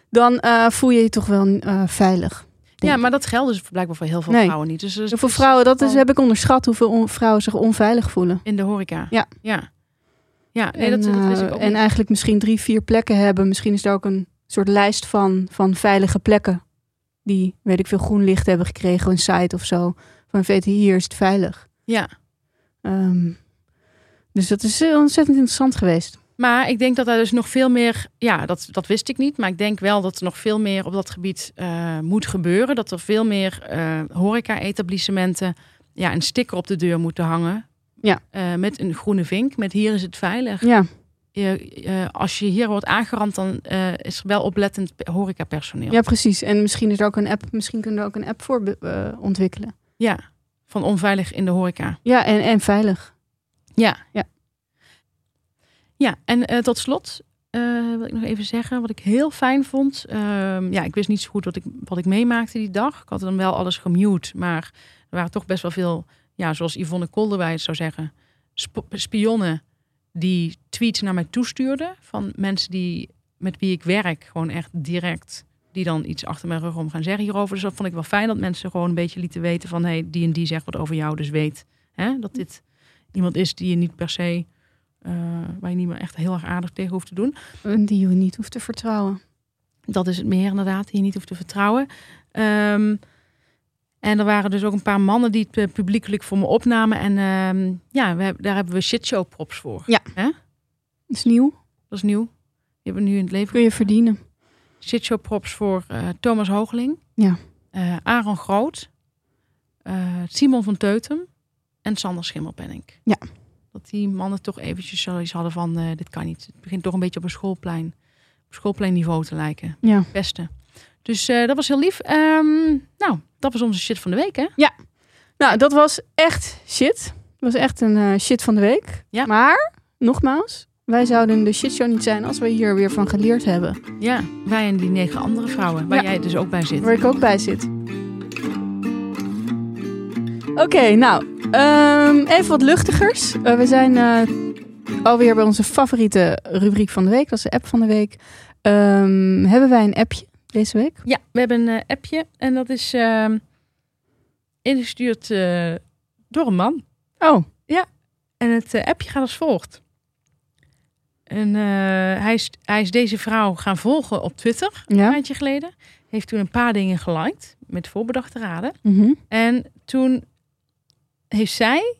Dan voel je je toch wel veilig. Ja, maar dat geldt dus blijkbaar voor heel veel Nee. vrouwen niet. Dus, dus Voor dus vrouwen, dat is, heb ik onderschat hoeveel vrouwen zich onveilig voelen. in de horeca. Ja. Ja, ja nee, en, dat, dat wist ik eh, ook en niet. eigenlijk misschien drie, vier plekken hebben. Misschien is er ook een soort lijst van, van veilige plekken. Die, weet ik veel, groen licht hebben gekregen. Een site of zo. Van weet hier is het veilig. Ja, Ehm, dus dat is eh, ontzettend interessant geweest. Maar ik denk dat er dus nog veel meer... Ja, dat, dat wist ik niet. Maar ik denk wel dat er nog veel meer op dat gebied eh, moet gebeuren. Dat er veel meer eh, horeca-etablissementen... Ja, een sticker op de deur moeten hangen. Ja. Eh, met een groene vink. Met hier is het veilig. Ja, Je, als je hier wordt aangerand, dan is er wel oplettend horecapersoneel. ja, precies. En misschien is er ook een app. Misschien kunnen we ook een app voor ontwikkelen. Ja, van onveilig in de horeca. Ja, en, en veilig. Ja. Ja. Ja, en eh, tot slot eh, wil ik nog even zeggen wat ik heel fijn vond. Ehm, ja, ik wist niet zo goed wat ik, wat ik meemaakte die dag. Ik had dan wel alles gemute, maar er waren toch best wel veel, ja, zoals Yvonne Kolderwij zou zeggen, sp- spionnen die tweets naar mij toestuurden van mensen die met wie ik werk, gewoon echt direct, die dan iets achter mijn rug om gaan zeggen hierover. Dus dat vond ik wel fijn dat mensen gewoon een beetje lieten weten van, hey, die en die zegt wat over jou, dus weet hè, dat dit iemand is die je niet per se, eh, waar je niet meer echt heel erg aardig tegen hoeft te doen. En Die je niet hoeft te vertrouwen. Dat is het meer inderdaad, die je niet hoeft te vertrouwen. Ehm, en er waren dus ook een paar mannen die het eh, publiekelijk voor me opnamen. En ehm, ja, we, daar hebben we shitshow props voor. Ja. Dat is nieuw. Dat is nieuw. Die hebben we nu in het leven. Kun je verdienen. Shitshow props voor eh, Thomas Hoogeling. Ja. Aaron Groot. Simon van Teutem. En Sander Schimmelpenninck. Ja. Dat die mannen toch eventjes zoiets hadden van... eh, dit kan niet. Het begint toch een beetje op een schoolplein. Op schoolpleinniveau te lijken. Ja. Beste. Dus eh, dat was heel lief. Ehm, nou, dat was onze shit van de week, hè? Nou, dat was echt shit. Dat was echt een eh, shit van de week. Ja. Maar, nogmaals, wij zouden de shitshow niet zijn als we hier weer van geleerd hebben. Ja, wij en die negen andere vrouwen. Waar Ja. jij dus ook bij zit. Waar ik ook bij zit. Oké, nou, ehm, even wat luchtigers. Eh, we zijn eh, alweer bij onze favoriete rubriek van de week. Dat is de app van de week. Ehm, hebben wij een appje deze week? Ja, we hebben een eh, appje. En dat is ehm, ingestuurd door een man. Oh, En het appje gaat als volgt. En hij, is, hij is deze vrouw gaan volgen op Twitter een ja. tijdje geleden. Heeft toen een paar dingen geliked met voorbedachte raden. Mhm. En toen heeft zij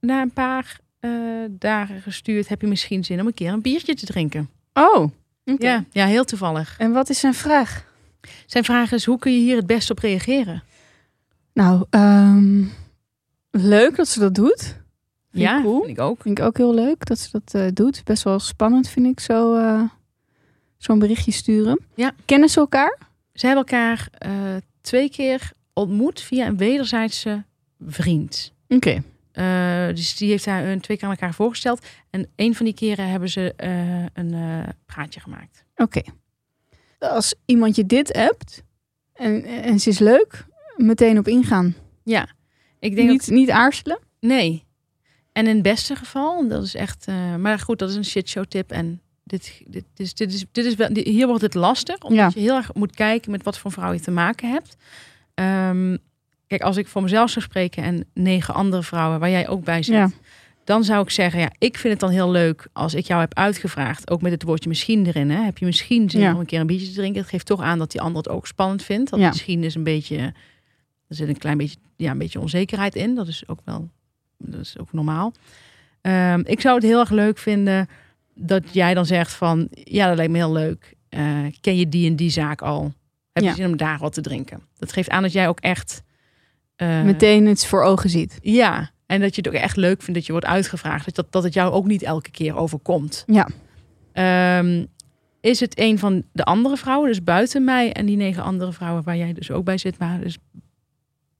na een paar eh, dagen gestuurd... heb je misschien zin om een keer een biertje te drinken? Oh. Ja, ja, heel toevallig. En wat is zijn vraag? Zijn vraag is, hoe kun je hier het best op reageren? Nou, ehm, leuk dat ze dat doet. Vind ja, ik cool. vind ik ook. Vind ik ook heel leuk dat ze dat eh, doet. Best wel spannend vind ik zo eh, zo'n berichtje sturen. Ja. Kennen ze elkaar? Ze hebben elkaar twee keer ontmoet via een wederzijdse vriend. Oké. Eh, dus die heeft haar een twee keer aan elkaar voorgesteld. En een van die keren hebben ze eh, een eh, praatje gemaakt. Oké. Als iemand je dit appt en, en ze is leuk, meteen op ingaan. Ja, ik denk Niet, niet aarzelen. Nee. En in het beste geval, dat is echt... eh, maar goed, dat is een shitshow tip. En dit, dit, is, dit, is, dit is wel, dit- hier wordt het lastig. Omdat Ja. je heel erg moet kijken met wat voor vrouw je te maken hebt. Ehm, kijk, als ik voor mezelf zou spreken en negen andere vrouwen waar jij ook bij zit. Ja. Dan zou ik zeggen, ja, ik vind het dan heel leuk als ik jou heb uitgevraagd. Ook met het woordje misschien erin. Hè? Heb je misschien zin Ja. om een keer een biertje te drinken? Het geeft toch aan dat die ander het ook spannend vindt. Dat Ja. misschien is een beetje, er zit een klein beetje, ja, een beetje onzekerheid in. Dat is ook wel, dat is ook normaal. Ehm, ik zou het heel erg leuk vinden dat jij dan zegt van, ja, dat lijkt me heel leuk. Eh, ken je die en die zaak al? Heb je zin om daar wat te drinken? Dat geeft aan dat jij ook echt eh, Meteen het voor ogen ziet. Ja, en dat je het ook echt leuk vindt dat je wordt uitgevraagd. Dus dat, dat het jou ook niet elke keer overkomt. Ja. Ehm, is het een van de andere vrouwen, dus buiten mij en die negen andere vrouwen waar jij dus ook bij zit, maar dus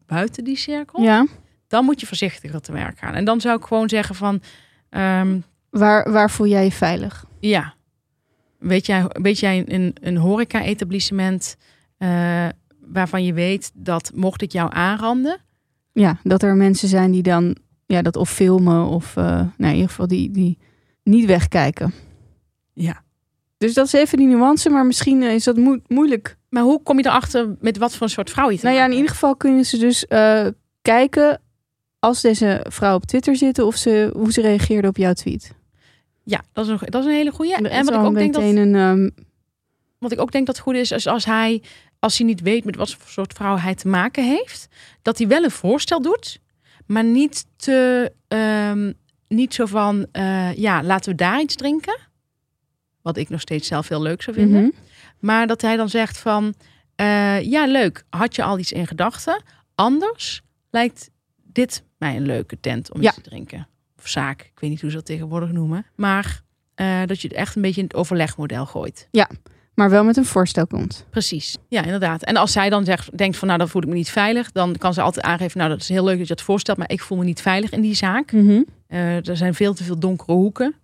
buiten die cirkel, Ja. dan moet je voorzichtiger te werk gaan. En dan zou ik gewoon zeggen van, ehm, Waar, waar voel jij je veilig? ja, weet jij, weet jij een, een horeca-etablissement eh, waarvan je weet dat mocht ik jou aanranden, Ja, dat er mensen zijn die dan ja, dat of filmen of nou, in ieder geval die, die niet wegkijken. ja. Dus dat is even die nuance, maar misschien is dat moe- moeilijk. Maar hoe kom je erachter met wat voor een soort vrouw je te Nou ja, in ieder geval kunnen ze dus eh, kijken als deze vrouw op Twitter zitten of ze, hoe ze reageerde op jouw tweet. Ja, dat is een, dat is een hele goeie. Dat en is wat ik, ook denk dat, een, ehm, wat ik ook denk dat goed is, is als hij, als hij niet weet met wat voor soort vrouw hij te maken heeft, dat hij wel een voorstel doet, maar niet te, ehm, niet zo van, eh, ja, laten we daar iets drinken. Wat ik nog steeds zelf heel leuk zou vinden. mhm. Maar dat hij dan zegt van, eh, ja, leuk, had je al iets in gedachten? Anders lijkt dit mij een leuke tent om Ja. iets te drinken. Of zaak, ik weet niet hoe ze dat tegenwoordig noemen. Maar eh, dat je het echt een beetje in het overlegmodel gooit. Maar wel met een voorstel komt. Precies, ja, inderdaad. En als zij dan zegt, denkt van, nou, dan voel ik me niet veilig, dan kan ze altijd aangeven, nou, dat is heel leuk dat je het voorstelt, maar ik voel me niet veilig in die zaak. Mhm. Eh, er zijn veel te veel donkere hoeken.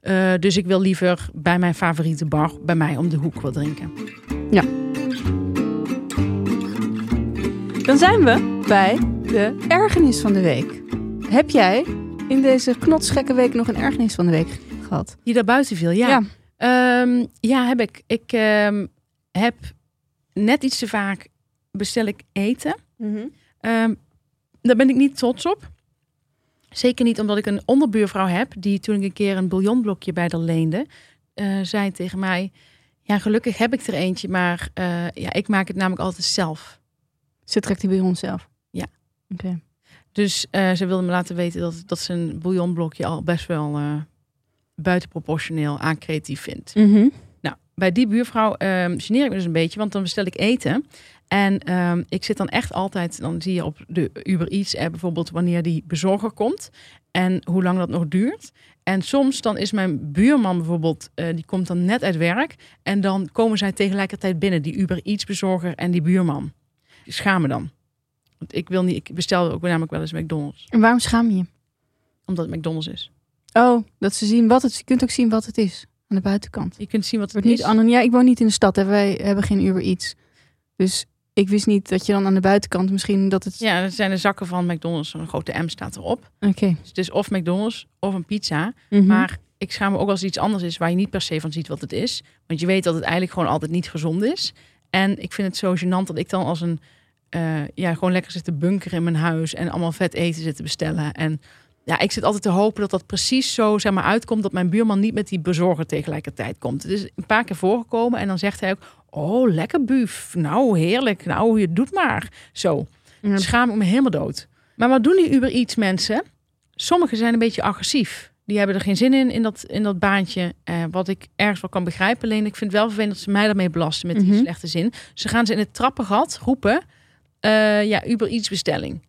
Eh, dus ik wil liever bij mijn favoriete bar, bij mij om de hoek wat drinken. Dan zijn we bij de ergernis van de week. Heb jij in deze knotsgekke week nog een ergernis van de week gehad? Die daar buiten viel, ja. Ja. Ja, ja heb ik. Ik ehm, heb net iets te vaak bestel ik eten. Ehm, daar ben ik niet trots op. Zeker niet omdat ik een onderbuurvrouw heb die toen ik een keer een bouillonblokje bij haar leende, eh, zei tegen mij: Ja, gelukkig heb ik er eentje, maar eh, ja, ik maak het namelijk altijd zelf. Ze trekt die bij onszelf. Ja. Oké. Dus eh, ze wilde me laten weten dat, dat ze een bouillonblokje al best wel buitenproportioneel aan creatief vindt. Mhm. Nou, bij die buurvrouw ehm geneer ik me dus een beetje, want dan bestel ik eten. En ehm, ik zit dan echt altijd, dan zie je op de Uber Eats app bijvoorbeeld wanneer die bezorger komt en hoe lang dat nog duurt. En soms dan is mijn buurman bijvoorbeeld, eh, die komt dan net uit werk en dan komen zij tegelijkertijd binnen, die Uber Eats bezorger en die buurman. Die schamen dan. Want ik wil niet, ik bestel ook namelijk wel eens McDonald's, En waarom schaam je je? omdat het McDonald's is. Oh, dat ze zien wat het Je kunt ook zien wat het is aan de buitenkant. Je kunt zien wat Het wordt niet is. anoniem. Ja, ik woon niet in de stad. Hè. Wij hebben geen Uber Eats. Dus ik wist niet dat je dan aan de buitenkant misschien dat het... Ja, dat zijn de zakken van McDonald's. Een grote M staat erop. Oké. Dus het is of McDonald's of een pizza. Mhm. Maar ik schaam me ook als het iets anders is waar je niet per se van ziet wat het is. Want je weet dat het eigenlijk gewoon altijd niet gezond is. En ik vind het zo gênant dat ik dan als een... eh, ja, gewoon lekker zit te bunkeren in mijn huis en allemaal vet eten zit te bestellen. En ja, ik zit altijd te hopen dat dat precies zo zeg maar, uitkomt dat mijn buurman niet met die bezorger tegelijkertijd komt. Het is een paar keer voorgekomen en dan zegt hij ook, oh lekker buf, nou heerlijk, nou je doet maar. Zo, Ja. schaam ik me helemaal dood. Maar wat doen die Uber Eats mensen? Sommigen zijn een beetje agressief. Die hebben er geen zin in, in dat, in dat baantje. Eh, wat ik ergens wel kan begrijpen. Alleen ik vind het wel vervelend dat ze mij daarmee belasten met die Mhm. slechte zin. Ze gaan ze in het trappengat roepen. eh, ja, Uber Eats bestelling.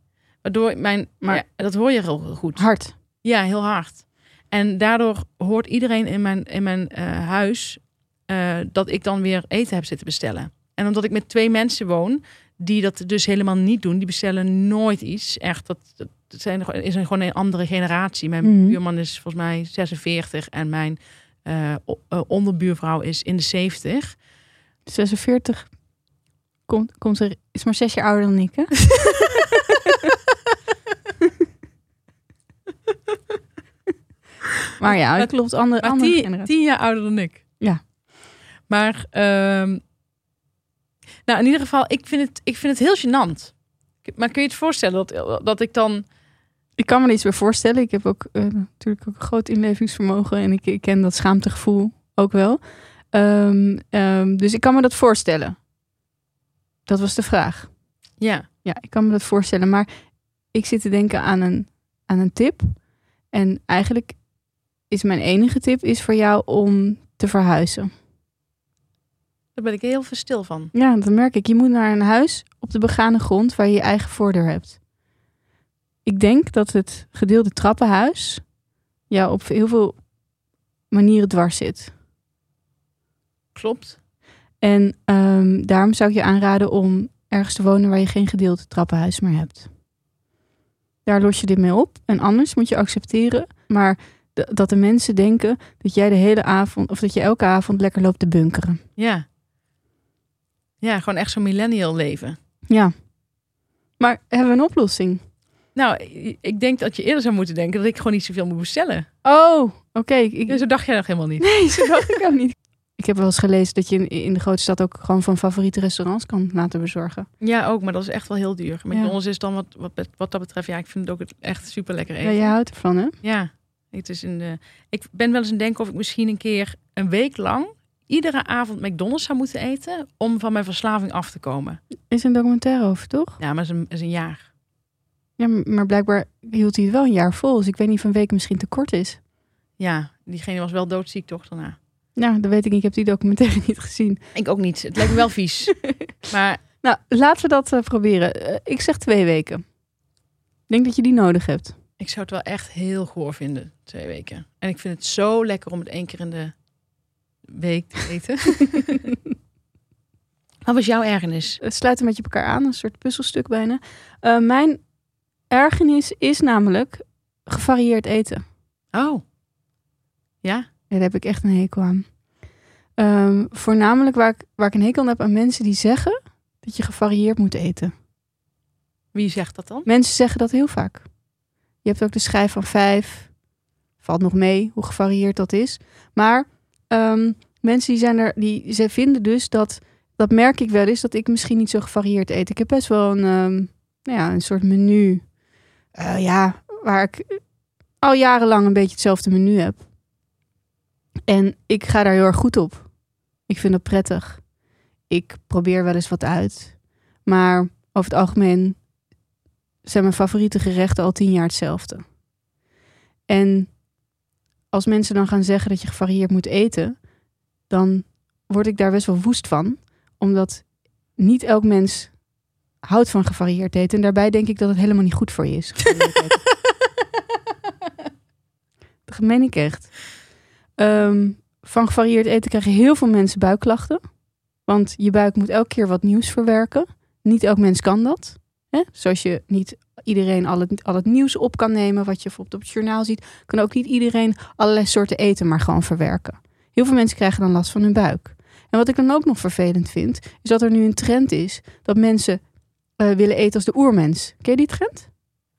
Waardoor mijn... Maar- ja, dat hoor je heel goed. Hard. Ja, heel hard. En daardoor hoort iedereen in mijn, in mijn eh, huis eh, dat ik dan weer eten heb zitten bestellen. En omdat ik met twee mensen woon die dat dus helemaal niet doen, die bestellen nooit iets. Echt, dat, dat zijn, is een, gewoon een andere generatie. Mijn Mhm. buurman is volgens mij 46 en mijn eh, onderbuurvrouw is in de 70. 46. Komt, komt er, is maar zes jaar ouder dan ik, hè? maar ja, het klopt. Andere, Maar andere tien, tien jaar ouder dan ik. Ja. Maar, ehm, nou in ieder geval, ik vind het, ik vind het heel gênant. Maar kun je het voorstellen dat, dat ik dan... Ik kan me er iets bij voorstellen. Ik heb ook eh, natuurlijk ook een groot inlevingsvermogen. En ik, ik ken dat schaamtegevoel ook wel. Ehm, ehm, dus ik kan me dat voorstellen. Dat was de vraag. Ja, Ja, ik kan me dat voorstellen. Maar ik zit te denken aan een, aan een tip. En eigenlijk is mijn enige tip is voor jou om te verhuizen. daar ben ik heel veel stil van. Ja, dat merk ik. Je moet naar een huis op de begane grond waar je je eigen voordeur hebt. ik denk dat het gedeelde trappenhuis ja, op heel veel manieren dwars zit. Klopt. En ehm, daarom zou ik je aanraden om ergens te wonen waar je geen gedeeld trappenhuis meer hebt. Daar los je dit mee op. En anders moet je accepteren, maar dat de mensen denken dat jij de hele avond, of dat je elke avond lekker loopt te bunkeren. Ja. Ja, gewoon echt zo'n millennial leven. Ja. Maar hebben we een oplossing? Nou, ik denk dat je eerder zou moeten denken dat ik gewoon niet zoveel moet bestellen. Oh, oké. Ik, Ja, zo dacht jij nog helemaal niet. Nee, zo dacht ik ook niet. Ik heb wel eens gelezen dat je in, in de grote stad ook gewoon van favoriete restaurants kan laten bezorgen. Ja, ook, maar dat is echt wel heel duur. McDonald's is dan wat, wat, wat dat betreft, ja, ik vind het ook echt super lekker Ja, eten. jij houdt ervan, hè? Ja, het is een, eh, ik ben wel eens het denken of ik misschien een keer een week lang iedere avond McDonald's zou moeten eten om van mijn verslaving af te komen. Is een documentaire over, toch? Ja, maar is een, is een jaar. Ja, maar blijkbaar hield hij het wel een jaar vol. Dus ik weet niet of een week misschien te kort is. Ja, diegene was wel doodziek toch daarna. Nou, dat weet ik niet. Ik heb die documentaire niet gezien. Ik ook niet. Het lijkt me wel vies. maar Nou, laten we dat eh, proberen. Eh, ik zeg twee weken. Ik denk dat je die nodig hebt. ik zou het wel echt heel goor vinden, twee weken. En ik vind het zo lekker om het één keer in de week te eten. Wat was jouw ergernis? Het sluit een beetje op elkaar aan, een soort puzzelstuk bijna. Eh, mijn ergernis is namelijk gevarieerd eten. Oh. Ja? Daar heb ik echt een hekel aan. Ehm, voornamelijk waar ik, waar ik een hekel aan heb aan mensen die zeggen dat je gevarieerd moet eten. Wie zegt dat dan? Mensen zeggen dat heel vaak. Je hebt ook de schijf van vijf. Valt nog mee hoe gevarieerd dat is. Maar ehm, mensen die zijn er, die ze vinden dus dat, dat merk ik wel eens, dat ik misschien niet zo gevarieerd eet. Ik heb best wel een, ehm, nou ja, een soort menu. eh, ja, waar ik al jarenlang een beetje hetzelfde menu heb. En ik ga daar heel erg goed op. Ik vind dat prettig. Ik probeer wel eens wat uit. Maar over het algemeen zijn mijn favoriete gerechten al tien jaar hetzelfde. En als mensen dan gaan zeggen dat je gevarieerd moet eten, dan word ik daar best wel woest van. Omdat niet elk mens houdt van gevarieerd eten. En daarbij denk ik dat het helemaal niet goed voor je is. dat meen ik echt. Ehm, van gevarieerd eten krijgen heel veel mensen buikklachten. Want je buik moet elke keer wat nieuws verwerken. Niet elk mens kan dat. Hè? Zoals je niet iedereen al het, al het nieuws op kan nemen wat je bijvoorbeeld op het journaal ziet, kan ook niet iedereen allerlei soorten eten maar gewoon verwerken. Heel veel mensen krijgen dan last van hun buik. En wat ik dan ook nog vervelend vind, is dat er nu een trend is dat mensen eh, willen eten als de oermens. Ken je die trend?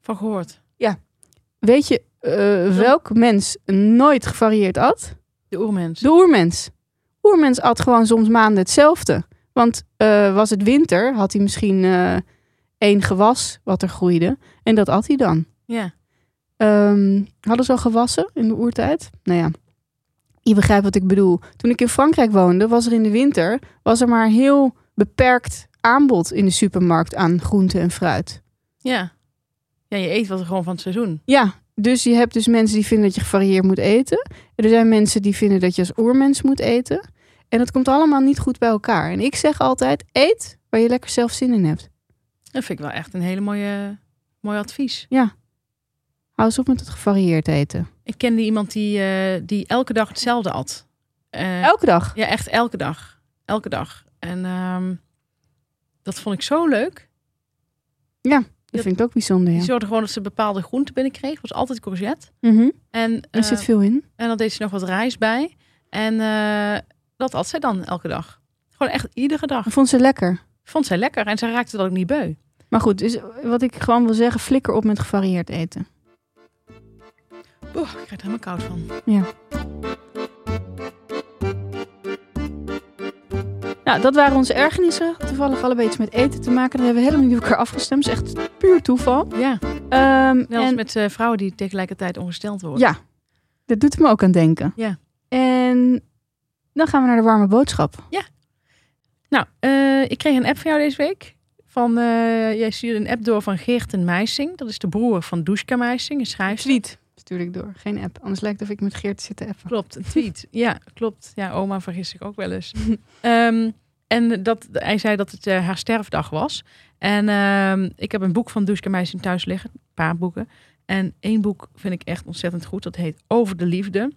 Van gehoord. Weet je eh, welk mens nooit gevarieerd at? De oermens. De oermens. Oermens at gewoon soms maanden hetzelfde. Want eh, was het winter, had hij misschien eh, één gewas wat er groeide. En dat at hij dan. Ja. Ehm, hadden ze al gewassen in de oertijd? Nou ja, je begrijpt wat ik bedoel. Toen ik in Frankrijk woonde, was er in de winter was er maar heel beperkt aanbod in de supermarkt aan groente en fruit. Ja. Ja, je eet wat er gewoon van het seizoen. Ja, dus je hebt dus mensen die vinden dat je gevarieerd moet eten. Er zijn mensen die vinden dat je als oermens moet eten. En dat komt allemaal niet goed bij elkaar. En ik zeg altijd, eet waar je lekker zelf zin in hebt. Dat vind ik wel echt een hele mooie, mooi advies. Hou eens op met het gevarieerd eten. Ik kende iemand die, eh, die elke dag hetzelfde at. Eh, Elke dag. Ja, echt elke dag. Elke dag. En ehm, dat vond ik zo leuk. Dat vind ik ook bijzonder, Die ja. zorgde gewoon dat ze bepaalde groenten binnenkreeg. was altijd courgette. Mhm. En, Er zit eh, veel in. en dan deed ze nog wat rijst bij. En eh, dat at zij dan elke dag. Gewoon echt iedere dag. Vond ze lekker. Vond zij lekker. En ze raakte dat ook niet beu. Maar goed, dus wat ik gewoon wil zeggen, flikker op met gevarieerd eten. Oeh, ik krijg er helemaal koud van. Ja. Nou, dat waren onze ergernissen. Toevallig allebei iets met eten te maken. Dat hebben we helemaal niet op elkaar afgestemd. Is echt puur toeval. Ja, Ehm, net als en met eh, vrouwen die tegelijkertijd ongesteld worden. ja, dat doet me ook aan denken. Ja. En dan gaan we naar de warme boodschap. Nou, eh, ik kreeg een app van jou deze week. Van, eh, jij stuurde een app door van Geerten Meising. Dat is de broer van Dushka Meising, een schrijfster. Tweet stuur ik door. Geen app. Anders lijkt het of ik met Geert zit te appen. Klopt, een tweet. ja, klopt. Ja, oma vergis ik ook wel eens. Ehm, en dat, hij zei dat het eh, haar sterfdag was. En ehm, ik heb een boek van Dushka Meising thuis liggen. paar boeken. En één boek vind ik echt ontzettend goed. Dat heet Over de Liefde.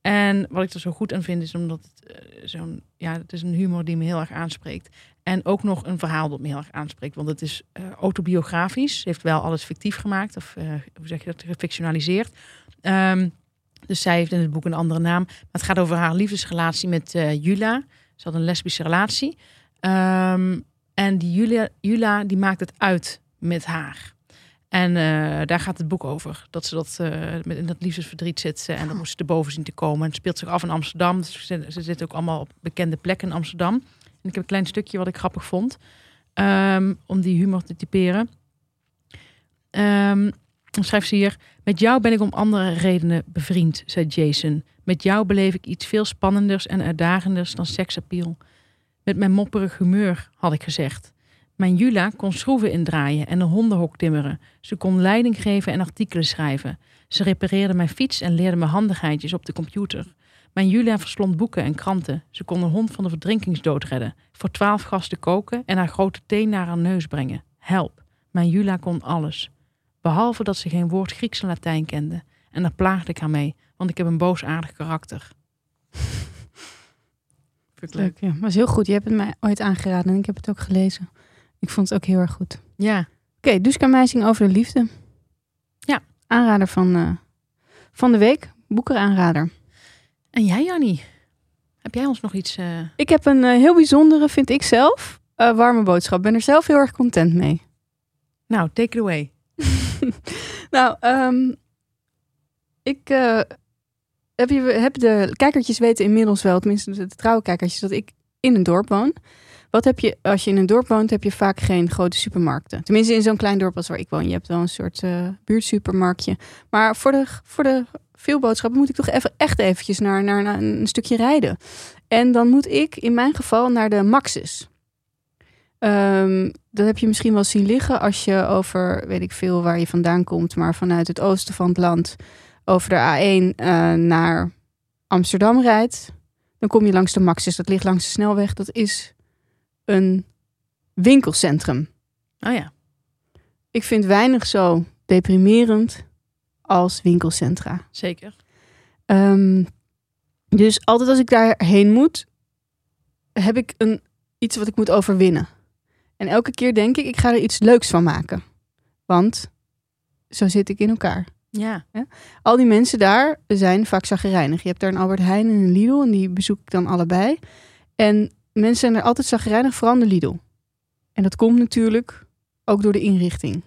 En wat ik er zo goed aan vind is omdat het eh, zo'n, ja, het is een humor die me heel erg aanspreekt. En ook nog een verhaal dat me heel erg aanspreekt. Want het is eh, autobiografisch. Ze heeft wel alles fictief gemaakt. Of eh, hoe zeg je dat? Gefictionaliseerd. Ehm, dus zij heeft in het boek een andere naam. Maar het gaat over haar liefdesrelatie met eh, Jula. Ze had een lesbische relatie. Ehm, en die Julia, Jula die maakt het uit met haar. En daar gaat het boek over. Dat ze dat met in dat liefdesverdriet zit. en dan moest ze erboven zien te komen. En het speelt zich af in Amsterdam. Dus ze, ze zitten ook allemaal op bekende plekken in Amsterdam. Ik heb een klein stukje wat ik grappig vond. ehm, om die humor te typeren. Ehm, dan schrijft ze hier. Met jou ben ik om andere redenen bevriend, zei Jason. Met jou beleef ik iets veel spannenders en uitdagenders dan seksappeal. Met mijn mopperig humeur, had ik gezegd. Mijn Jula kon schroeven indraaien en een hondenhok timmeren. Ze kon leiding geven en artikelen schrijven. Ze repareerde mijn fiets en leerde me handigheidjes op de computer. Mijn Julia verslond boeken en kranten. Ze kon een hond van de verdrinkingsdood redden. Voor twaalf gasten koken en haar grote teen naar haar neus brengen. Help. Mijn Jula kon alles. Behalve dat ze geen woord Grieks en Latijn kende. En daar plaagde ik haar mee, want ik heb een boosaardig karakter. Vind ik leuk. Leuk, ja. Maar is heel goed. Je hebt het mij ooit aangeraden en ik heb het ook gelezen. Ik vond het ook heel erg goed. Ja, Oké, Duska Meising over de liefde. Ja. Aanrader van, eh, van de week. Boekeraanrader. En jij Jannie? Heb jij ons nog iets... eh, Ik heb een eh, heel bijzondere, vind ik zelf, eh, warme boodschap. Ben er zelf heel erg content mee. Nou, take it away. Nou, ehm, ik heb, je, heb de kijkertjes weten inmiddels wel, tenminste de trouwe kijkertjes, dat ik in een dorp woon. Wat heb je, als je in een dorp woont, heb je vaak geen grote supermarkten. Tenminste in zo'n klein dorp als waar ik woon. Je hebt wel een soort buurtsupermarktje. Maar voor de, voor de veel boodschappen moet ik toch even, echt eventjes naar, naar, naar een stukje rijden. En dan moet ik in mijn geval naar de Maxis. Ehm, dat heb je misschien wel zien liggen als je over, weet ik veel waar je vandaan komt, maar vanuit het oosten van het land over de A1 eh, naar Amsterdam rijdt. Dan kom je langs de Maxis. Dat ligt langs de snelweg. Dat is een winkelcentrum. Oh ja. Ik vind weinig zo deprimerend als winkelcentra. Zeker. Ehm, dus altijd als ik daarheen moet, heb ik een, iets wat ik moet overwinnen. En elke keer denk ik, ik ga er iets leuks van maken. Want zo zit ik in elkaar. Ja. Al die mensen daar zijn vaak zagrijnig. Je hebt daar een Albert Heijn en een Lidl en die bezoek ik dan allebei. En mensen zijn er altijd zagrijnig, vooral de Lidl. En dat komt natuurlijk ook door de inrichting.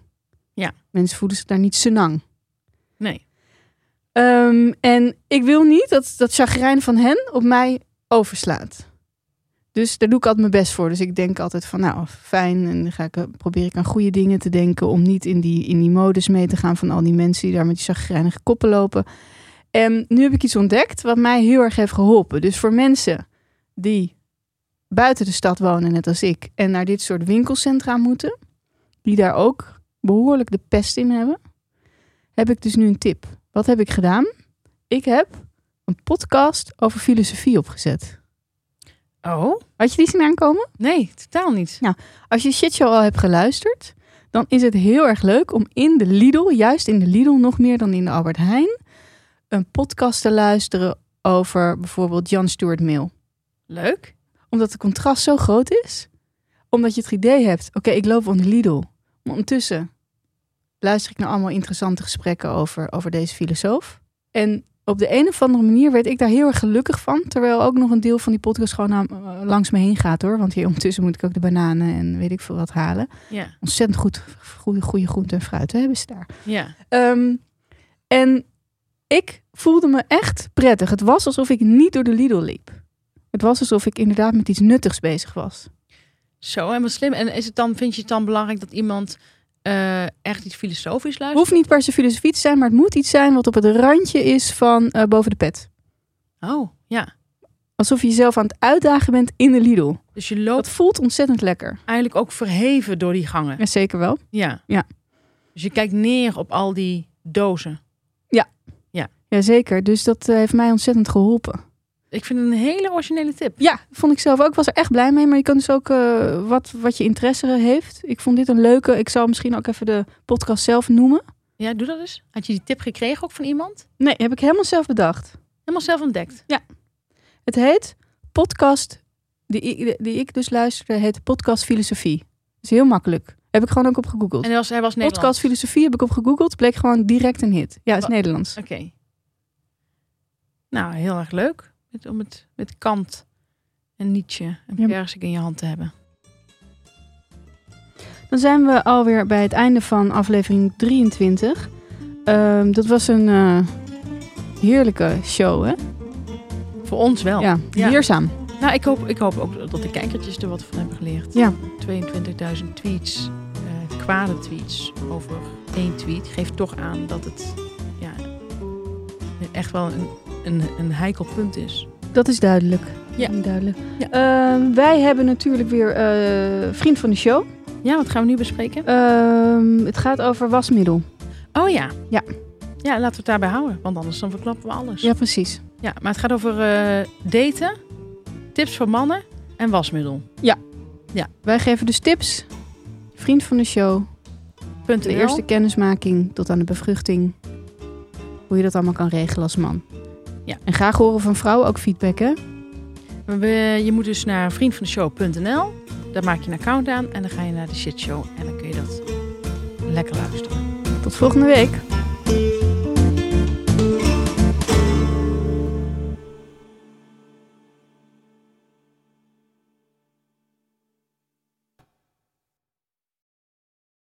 Ja. Mensen voelen zich daar niet senang. Nee. Ehm, en ik wil niet dat dat chagrijn van hen op mij overslaat. Dus daar doe ik altijd mijn best voor. Dus ik denk altijd van, nou, fijn. En dan ga ik, eh, probeer ik aan goede dingen te denken... om niet in die, in die modus mee te gaan van al die mensen... die daar met die chagrijnige koppen lopen. En nu heb ik iets ontdekt wat mij heel erg heeft geholpen. Dus voor mensen die buiten de stad wonen, net als ik... en naar dit soort winkelcentra moeten... die daar ook behoorlijk de pest in hebben... heb ik dus nu een tip. Wat heb ik gedaan? Ik heb een podcast over filosofie opgezet. Oh? Had je die zien aankomen? Nee, totaal niet. Als je shitshow al hebt geluisterd, dan is het heel erg leuk om in de Lidl, juist in de Lidl nog meer dan in de Albert Heijn, een podcast te luisteren over bijvoorbeeld Jan Stuart Mill. Leuk. Omdat het contrast zo groot is. Omdat je het idee hebt, oké, ik loop de Lidl. Maar ondertussen luister ik naar allemaal interessante gesprekken over, over deze filosoof. En op de een of andere manier werd ik daar heel erg gelukkig van. Terwijl ook nog een deel van die podcast gewoon aan- eh, langs me heen gaat hoor. Want hier ondertussen moet ik ook de bananen en weet ik veel wat halen. Ja. Ontzettend goed, goede, goede groenten en fruit hebben ze daar. Ja. Ehm, en ik voelde me echt prettig. Het was alsof ik niet door de Lidl liep. Het was alsof ik inderdaad met iets nuttigs bezig was. Zo, en wat slim. En is het dan, vind je het dan belangrijk dat iemand eh, echt iets filosofisch luistert? Hoeft niet per se filosofie te zijn, maar het moet iets zijn wat op het randje is van eh, boven de pet. Oh, ja. Alsof je jezelf aan het uitdagen bent in de Lidl. Dus je loopt Dat voelt ontzettend lekker. eigenlijk ook verheven door die gangen. Ja, zeker wel. Ja. Ja. Dus je kijkt neer op al die dozen. Jazeker, dus dat eh, heeft mij ontzettend geholpen. Ik vind het een hele originele tip. Ja, vond ik zelf ook. Ik was er echt blij mee. Maar je kan dus ook eh, wat, wat je interesse heeft. Ik vond dit een leuke. Ik zal misschien ook even de podcast zelf noemen. Ja, doe dat eens. Had je die tip gekregen ook van iemand? Nee, heb ik helemaal zelf bedacht. Helemaal zelf ontdekt. Het heet podcast, die ik, die ik dus luisterde, heet podcast filosofie. Dat is heel makkelijk. Heb ik gewoon ook op gegoogeld. En hij was, hij was Nederlands. Podcast filosofie heb ik op gegoogeld, bleek gewoon direct een hit. Ja, het is Wa- Nederlands. Oké. Nou, heel erg leuk. Met, om het met Kant en Nietzsche en Ja. Persik in je hand te hebben. Dan zijn we alweer bij het einde van aflevering 23. Ehm, dat was een eh, heerlijke show, hè? Voor ons wel. Ja, Ja. leerzaam. Nou, ik hoop, ik hoop ook dat de kijkertjes er wat van hebben geleerd. Ja. 22.000 tweets, eh, kwade tweets over één tweet, geeft toch aan dat het ja, echt wel een, een, een heikel punt is. Dat is duidelijk. Ja. duidelijk. Ja. Ehm, wij hebben natuurlijk weer eh, vriend van de show. Ja, wat gaan we nu bespreken? Ehm, het gaat over wasmiddel. Oh ja. Ja. Ja, laten we het daarbij houden, want anders dan verklappen we alles. Ja, precies. Ja, maar het gaat over eh, daten, tips voor mannen en wasmiddel. Wij geven dus tips. Vriend van de show. Punt De eerste kennismaking tot aan de bevruchting. Hoe je dat allemaal kan regelen als man. Ja. En graag horen van vrouwen ook feedback, hè? We, je moet dus naar vriendvandeshow.nl. Daar maak je een account aan en dan ga je naar de shitshow en dan kun je dat lekker luisteren. Tot volgende week.